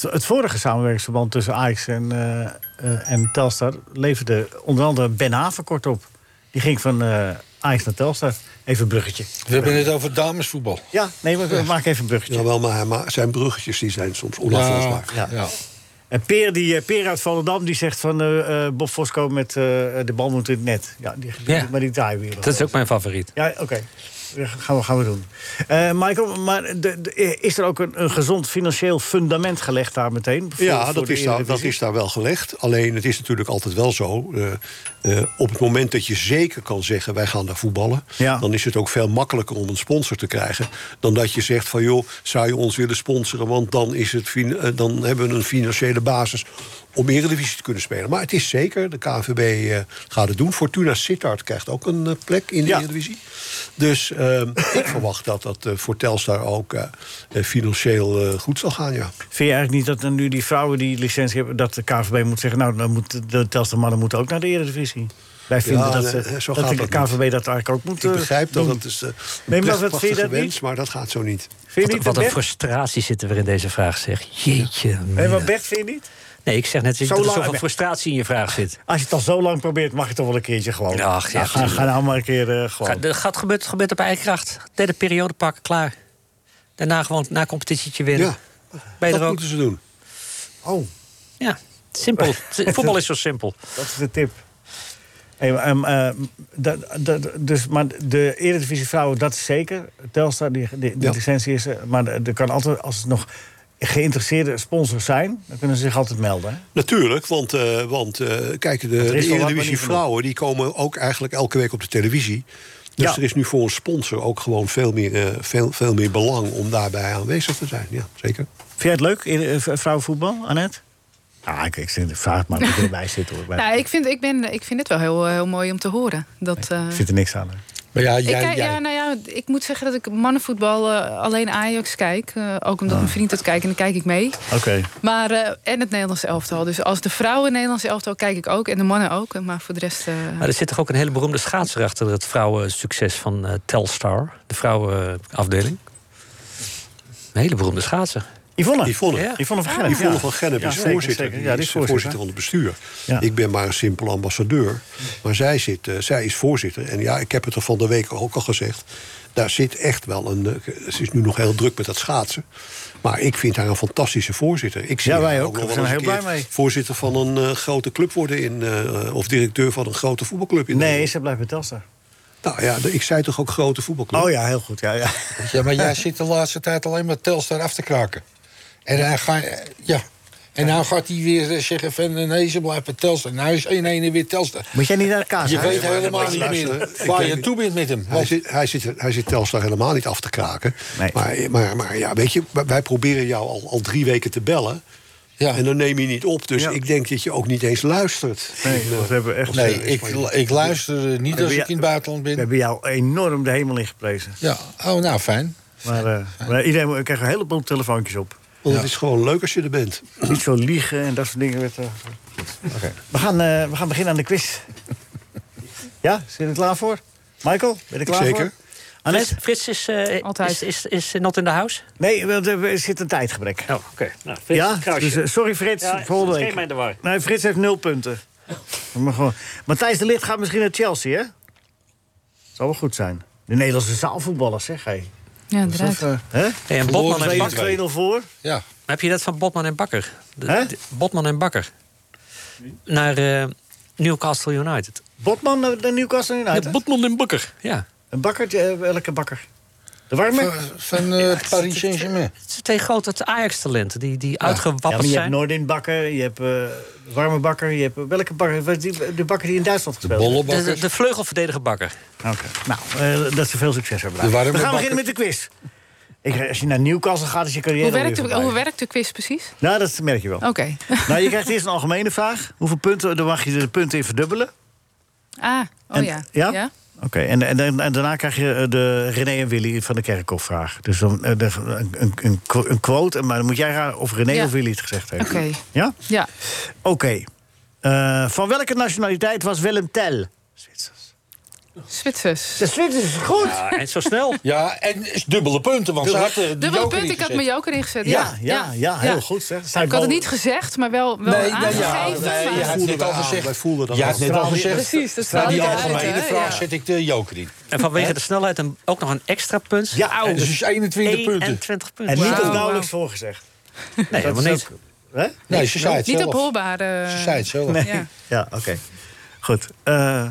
Het vorige samenwerkingsverband tussen Ajax en, eh, eh, en Telstar leverde onder andere Ben Havenkort op. Die ging van eh, Ajax naar Telstar. Even een bruggetje. We hebben het over damesvoetbal. Ja, nee, maar we maken even een bruggetje. Jawel, maar, maar zijn bruggetjes die zijn soms onaflosbaar. Ja. Ja. En Peer, die, Peer uit Volendam die zegt van eh, eh, Bob Fosco met eh, de bal moet in het net. Ja, die, die- Ja. maar die draaiwielen. Dat is ook mijn favoriet. Ja, oké. Ja, Gaan we, gaan we doen. Eh, Michael, maar de, de- is er ook een, een gezond financieel fundament gelegd daar meteen? voor- Ja, voor dat is, daar, dat is daar wel gelegd. Alleen het is natuurlijk altijd wel zo. eh, eh, op het moment dat je zeker kan zeggen: wij gaan daar voetballen. Ja. dan is het ook veel makkelijker om een sponsor te krijgen. dan dat je zegt: van joh, zou je ons willen sponsoren? Want dan, is het, dan hebben we een financiële basis om Eredivisie te kunnen spelen. Maar het is zeker, de KNVB eh, gaat het doen. Fortuna Sittard krijgt ook een eh, plek in de Ja. Eredivisie. Dus eh, ehm, ik verwacht dat dat eh, voor Telstar ook financieel eh, goed zal gaan, ja. Vind je eigenlijk niet dat nu die vrouwen die licentie hebben... dat de KVB moet zeggen, nou, dan moeten de Telstar mannen moeten ook naar de Eredivisie? Wij vinden Ja, dat, ze, zo dat gaat de dat KVB dat eigenlijk ook moet Ik begrijp dat doen. het is eh, Nee, maar een wat, vind je dat wens, niet? maar dat gaat zo niet. Vind je Wat, niet wat een frustratie zit er weer in deze vraag, zeg. Jeetje. Nee, maar mina. Bert, vind je niet? Nee, ik zeg net dat Zo er lang- zoveel frustratie in je vraag zit. Als je het al zo lang probeert, mag je toch wel een keertje gewoon. Ach, ja, Nou, ga, nou maar een keer eh, gewoon. Ga, dat gaat gebeurt, gebeurt op eigen kracht. Derde periode pakken, klaar. Daarna gewoon na competitietje winnen. Ja, ben je dat er ook? moeten ze doen. Oh, Ja, simpel. [laughs] Voetbal is zo simpel. dat is de tip. Hey, ehm, eh, dat- dat- dus, maar de Eredivisie vrouwen, dat is zeker. Telstar, die, die, die Ja. licentie is er. Maar er kan altijd, als er nog geïnteresseerde sponsors zijn... dan kunnen ze zich altijd melden. Natuurlijk, want, eh, want eh, kijk, de, de Eredivisie vrouwen... die komen ook eigenlijk elke week op de televisie. Dus Ja. er is nu voor een sponsor ook gewoon veel meer, eh, veel, veel meer belang... om daarbij aanwezig te zijn, ja, zeker. Vind jij het leuk, vrouwenvoetbal, Annette? Ah, ik, ik vraag het maar ik erbij zit. Hoor. [laughs] Nou, ik vind, ik, ben, ik vind het wel heel, heel mooi om te horen. Dat, eh, Ik vind er niks aan. hè. Maar ja, ik, jij, kijk- jij- ja, nou ja, ik moet zeggen dat ik mannenvoetbal eh, alleen Ajax kijk. Eh, ook omdat mijn vriend het kijkt en dan kijk ik mee. Oké. Maar, eh, en het Nederlands elftal. Dus als de vrouwen Nederlands elftal kijk ik ook. En de mannen ook. Maar voor de rest... eh, Maar er zit toch ook een hele beroemde schaatser achter het vrouwensucces van eh, Telstar, de vrouwenafdeling. Een hele beroemde schaatser. Yvonne. Yvonne. Ja. Yvonne van Gennep. Yvonne ja. van Gennep is zeker, voorzitter. zeker. Ja, die is voorzitter. voorzitter. van het bestuur. Ja. Ik ben maar een simpel ambassadeur. Maar zij, zit, eh, zij is voorzitter. En ja, ik heb het er van de week ook al gezegd. Daar zit echt wel een... eh, ze is nu nog heel druk met dat schaatsen. Maar ik vind haar een fantastische voorzitter. Ik zie Ja, wij haar ook. We zijn heel blij mee. Voorzitter van een eh, grote club worden. In, eh, of directeur van een grote voetbalclub in Nee, ze blijft bij Telstar. Nou ja, ik zei toch ook grote voetbalclub? Oh ja, heel goed. Ja, ja. ja, maar jij zit de laatste tijd alleen maar Telstar af te kraken. En dan ga ja. En nou gaat hij weer eh, zeggen van eh, nee, ze blijven Telstar. Nou is 1-1 en weer Telstar. Moet jij niet naar de kaas? Je hè? weet helemaal niet meer waar je toe bent met hem. Hij Want- zit, hij, zit, hij zit Telstar helemaal niet af te kraken. Nee. Maar, maar, maar ja, weet je, wij- proberen jou al, al drie weken te bellen. Ja. En dan neem je niet op. Dus Ja. ik denk dat je ook niet eens luistert. Nee, want we hebben echt... Nee, ik, ik luister eh, niet als ik in het buitenland We ben. hebben jou enorm de hemel ingeprezen. Ja, oh, nou fijn. Maar, eh, maar iedereen krijgt een heleboel telefoontjes op. Want het is gewoon leuk als je er bent. Niet zo liegen en dat soort dingen. Werd, eh, Oké. we, gaan, eh, we gaan beginnen aan de quiz. Ja, zit je er klaar voor? Michael, ben je er klaar Zeker. voor? Annette? Frits, Frits is, eh, Altijd. is, is, is not in the house? Nee, want er er zit een tijdgebrek. Oh, oké. Nou, Frits, Ja, kruisje. dus, sorry Frits, Ja, volgende geen week. mij in de war. Nee, Frits heeft nul punten. Maar gewoon. Matthijs de Ligt gaat misschien naar Chelsea, hè? Zal wel goed zijn. De Nederlandse zaalvoetballers, zeg hé. Ja, Dat is eruit. even, hè? Hey, en Botman en 2 Bakker. 2-0 voor. Ja. Heb je dat van Botman en Bakker? De- Hè? de- Botman en Bakker. Naar eh, Newcastle United. Botman naar de Newcastle United. Ja, Botman en Bakker, ja. Een bakker, eh, welke bakker? De warme? Van, van eh, Paris Saint-Germain. Het zijn twee grote Ajax-talenten die, die Ja, uitgewapperd maar je hebt zijn. Noordin bakker, je hebt eh, warme bakker, je hebt eh, welke bakker? De bakker die in Duitsland De gespeeld heeft? De, de, de vleugelverdediger Bakker. Oké. Nou, eh, dat ze veel succes hebben. De warme We gaan bakker. beginnen met de quiz. Ik, als je naar Newcastle gaat, is je carrière Hoe werkt, de, hoe werkt de quiz precies? Nou, dat merk je wel. Oké. [laughs] Nou, je krijgt eerst een algemene vraag. Hoeveel punten? Dan mag je de punten in verdubbelen. Ah, oh En- ja. ja? Oké, en, en, en, en daarna krijg je eh, de René en Willy van de Kerkhoff-vraag. Dus dan, eh, de, een, een, een qu- een quote, maar dan moet jij raden of René Ja. of Willy het gezegd heeft. Oké. Ja? Ja. Oké. Eh, van welke nationaliteit was Willem Tell? Zwitsers. Zwitsers. De Zwitsers is goed. Ja, en zo snel. Ja, en dubbele punten, want ze had de Dubbele joker punt, ik had mijn joker ingezet. Ja, ja, ja, heel goed. Zeg. Zijn Ik had het niet gezegd, maar wel, wel Nee, nee, aangegeven. ja, nee, maar- je had net al gezegd. wij voelden dat Je al. had net al gezegd. Precies, dat Na die algemene vraag ja. zet ik de joker in. En vanwege de snelheid een, ook nog een extra punt. Ja, En dus 21 punten. 21 punten. En niet of nauwelijks voorgezegd. Nee, Dat helemaal is niet. Nee, ze zei het Niet zelf. ophoorbaar. eh, Ze zei het zelf. Nee. Ja. Ja, oké. Goed. Eh,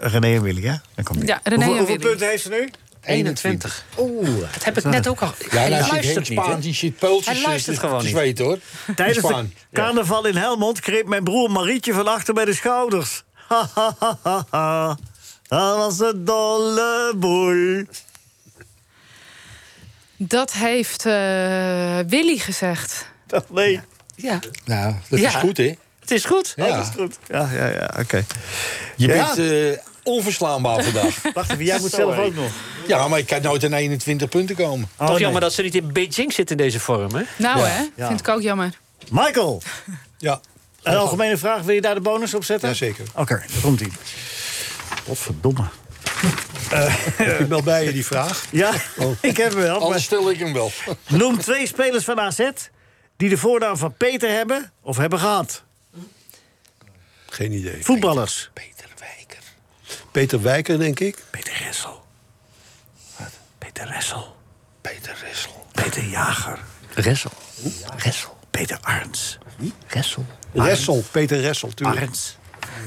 René en Willy, hè? Dan komt Ja, René hoeveel, en hoeveel punten heeft ze nu? 21. Oeh. Dat heb ik net ook al. Ja, Hij luistert niet, hè? Spaan, die zit Hij luistert eh, gewoon niet. zweten, hoor. Tijdens de carnaval in Helmond greep mijn broer Marietje van achter bij de schouders. Ha, ha, ha, ha, ha. Dat was een dolle boel. Dat heeft eh, Willy gezegd. Dat, nee, Ja, Nou, dat Ja. is goed, hè? Het is goed. Ja. dat is goed. Ja, ja, ja, oké. Je Ja. bent eh, onverslaanbaar vandaag. [laughs] Wacht even, jij moet zelf ook nog. Ja, maar ik kan nooit aan 21 punten komen. Oh, Toch nee. jammer dat ze niet in Beijing zitten in deze vorm, hè? Nou Ja. hè, Ja. vind ik ook jammer. Michael, [laughs] Ja, een algemene vraag. Wil je daar de bonus op zetten? Jazeker. Oké, daar komt ie. Wat verdomme. heb ik wel bij je die vraag? [laughs] Ja, ik heb hem wel. maar- Anders stel ik hem wel. Noem twee spelers van AZ die de voornaam van Peter hebben of hebben gehad. Geen idee. Voetballers. Peter Wijker. Peter Wijker, denk ik. Peter Ressel. Peter Ressel. Peter Ressel. Peter Jager. Ressel. Ressel. Peter Arns. Ressel. Ressel, Peter Ressel, tuurlijk. Arns.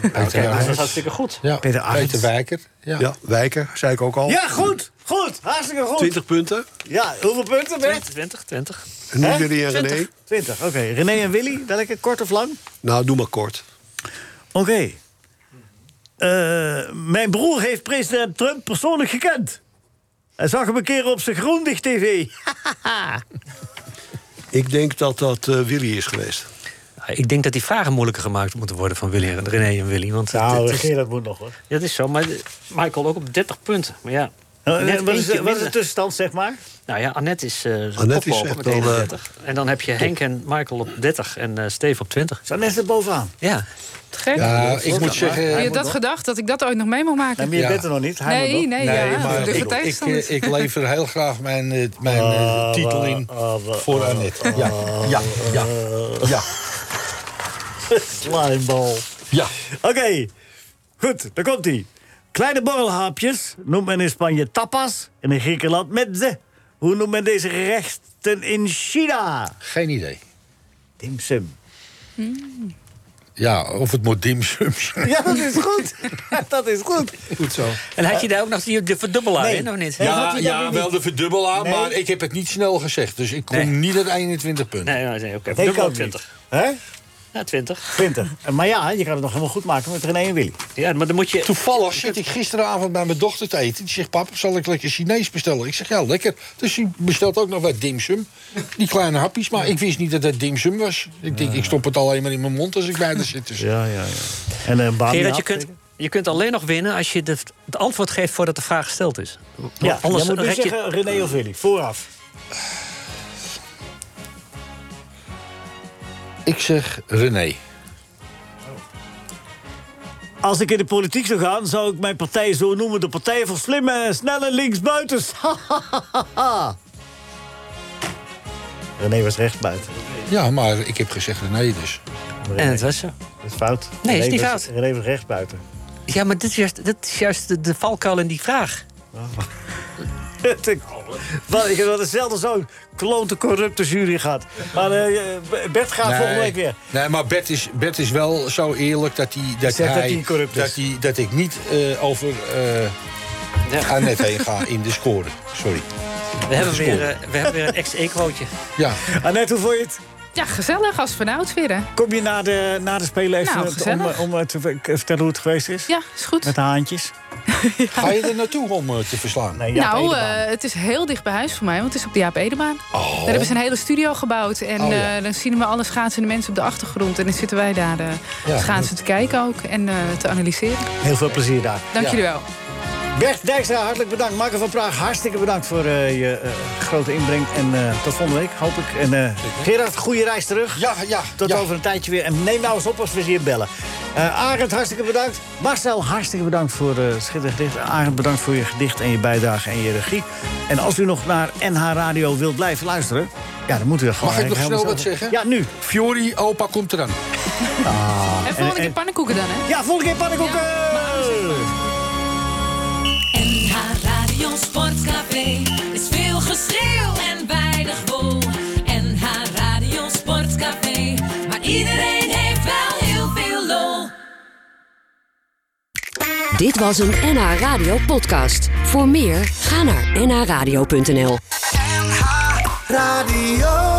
Peter Dat Arns. is hartstikke goed. Ja, Peter Peter, Arends. Wijker. Ja. Ja, Wijker, zei ik ook al. Ja, goed. Goed. Hartstikke goed. 20 punten. Ja, hoeveel punten, Bert? 20, 20. En nu? Willy en René. 20. Oké. René en Willy, welke? Kort of lang? Nou, doe maar kort. Oké. Eh, mijn broer heeft president Trump persoonlijk gekend. Hij zag hem een keer op zijn Groendig TV. [laughs] Ik denk dat dat eh, Willy is geweest. Ik denk dat die vragen moeilijker gemaakt moeten worden van Willy en René en Willy. Want Nou, het, het is, dat moet nog hoor. dat is zo. Maar Michael ook op 30 punten. Maar ja, Uh, net wat, is, de- wat is de minder. tussenstand, zeg maar? Nou ja, Annette is, eh Annette is met wel, eh, 31. en dan heb je Henk en Michael op 30 en eh Steve op 20. Zo net er bovenaan. Ja. Gek. Ja, ik moet zeggen... had dat gedacht, dat ik dat ooit nog mee mag maken? Nee, maar je Ja. bent er nog niet. Hij Nee, nee, Nee, ja. maar de ik, ik, lever heel graag mijn, eh, mijn eh, titel in voor Annette. Ja, ja, ja, ja. [laughs] Slimeball. ja. Oké, goed, daar komt hij. Kleine borrelhapjes noemt men in Spanje tapas en in Griekenland mezze. Hoe noemt men deze gerechten in China? Geen idee. Dim sum. Ja, of het moet dimsum zijn. [laughs] Ja, dat is goed. [laughs] dat is goed. Goed zo. En had je daar ook nog die, de verdubbelaar Nee. in, of niet? Ja, ja wel de verdubbelaar, Nee. maar ik heb het niet snel gezegd. Dus ik kom Nee. niet uit 21 punten. Nee, nee, nee oké. Niet. 20. Hè? Ja, 20. 20. [laughs] Maar ja, je kan het nog helemaal goed maken met René en Willy. Ja, maar dan moet je... Toevallig zit ik gisteravond bij mijn dochter te eten. Die zegt, papa, zal ik lekker Chinees bestellen? Ik zeg, ja, lekker. Dus die bestelt ook nog wat dimsum. Die kleine hapjes, maar ik wist niet dat het dimsum was. Ik denk, ik stop het alleen maar in mijn mond als ik bij haar zit. Dus. Ja, ja, ja. En een baan. Gerard, je kunt, je kunt alleen nog winnen als je de, het antwoord geeft voordat de vraag gesteld is. Ja, Anders je moet je- zeggen René of Willy. Vooraf. Ik zeg René. Als ik in de politiek zou gaan, zou ik mijn partij zo noemen... de Partij voor Slimme en Snelle Linksbuitens. [laughs] René was rechtsbuiten. Ja, maar ik heb gezegd René dus. En het was zo. Dat is fout. Nee, is René niet was- fout. René was rechtsbuiten. Ja, maar dit is juist, dit is juist de, de valkuil in die vraag. [laughs] Wat, ik heb wel dezelfde zo'n klote corrupte jury gehad. Maar eh, Bert gaat volgende week weer. Nee, maar Bert is, Bert is wel zo eerlijk dat, hij, dat, Zegt dat hij, hij corrupt dat, hij, dat ik niet eh, over eh Annette heen ga in de score. Sorry. We hebben, weer, we hebben weer een ex-equootje. Ja. Annette, hoe vond je het? Ja, gezellig als vanouds weer, hè? Kom je na de, na de Spelen even Nou, om, om eh, te ver- vertellen hoe het geweest is? Ja, is goed. Met de haantjes? [laughs] Ga je er naartoe om eh, te verslaan? Nee, nou, eh, het is heel dicht bij huis voor mij, want het is op de Jaap Edebaan. Oh. Daar hebben ze een hele studio gebouwd. En Oh, ja. eh, dan zien we alle schaatsende mensen op de achtergrond. En dan zitten wij daar de Ja. schaatsen te kijken ook en eh, te analyseren. Heel veel plezier daar. Dank Ja. jullie wel. Bert Dijkstra, hartelijk bedankt. Marco van Praag, hartstikke bedankt voor eh, je eh, grote inbreng. En eh, tot volgende week, hoop ik. En eh, Gerard, goede reis terug. Ja, ja. Tot ja. over een tijdje weer. En neem nou eens op als we ze hier bellen. Eh Arend, hartstikke bedankt. Marcel, hartstikke bedankt voor eh, het schitterend gedicht. Arend, bedankt voor je gedicht en je bijdrage en je regie. En als u nog naar NH Radio wilt blijven luisteren... Ja, dan moet u er gewoon Mag ik nog snel wat zeggen? Ja, nu. Fiori, opa komt eraan. En volgende keer pannenkoeken dan, hè? Ja, volgende keer pannenkoeken! NH Radio Sportcafé is veel geschreeuw en weinig wol. NH Radio Sportcafé, maar iedereen heeft wel heel veel lol. Dit was een NH Radio podcast. Voor meer, ga naar nhradio.nl. Radio.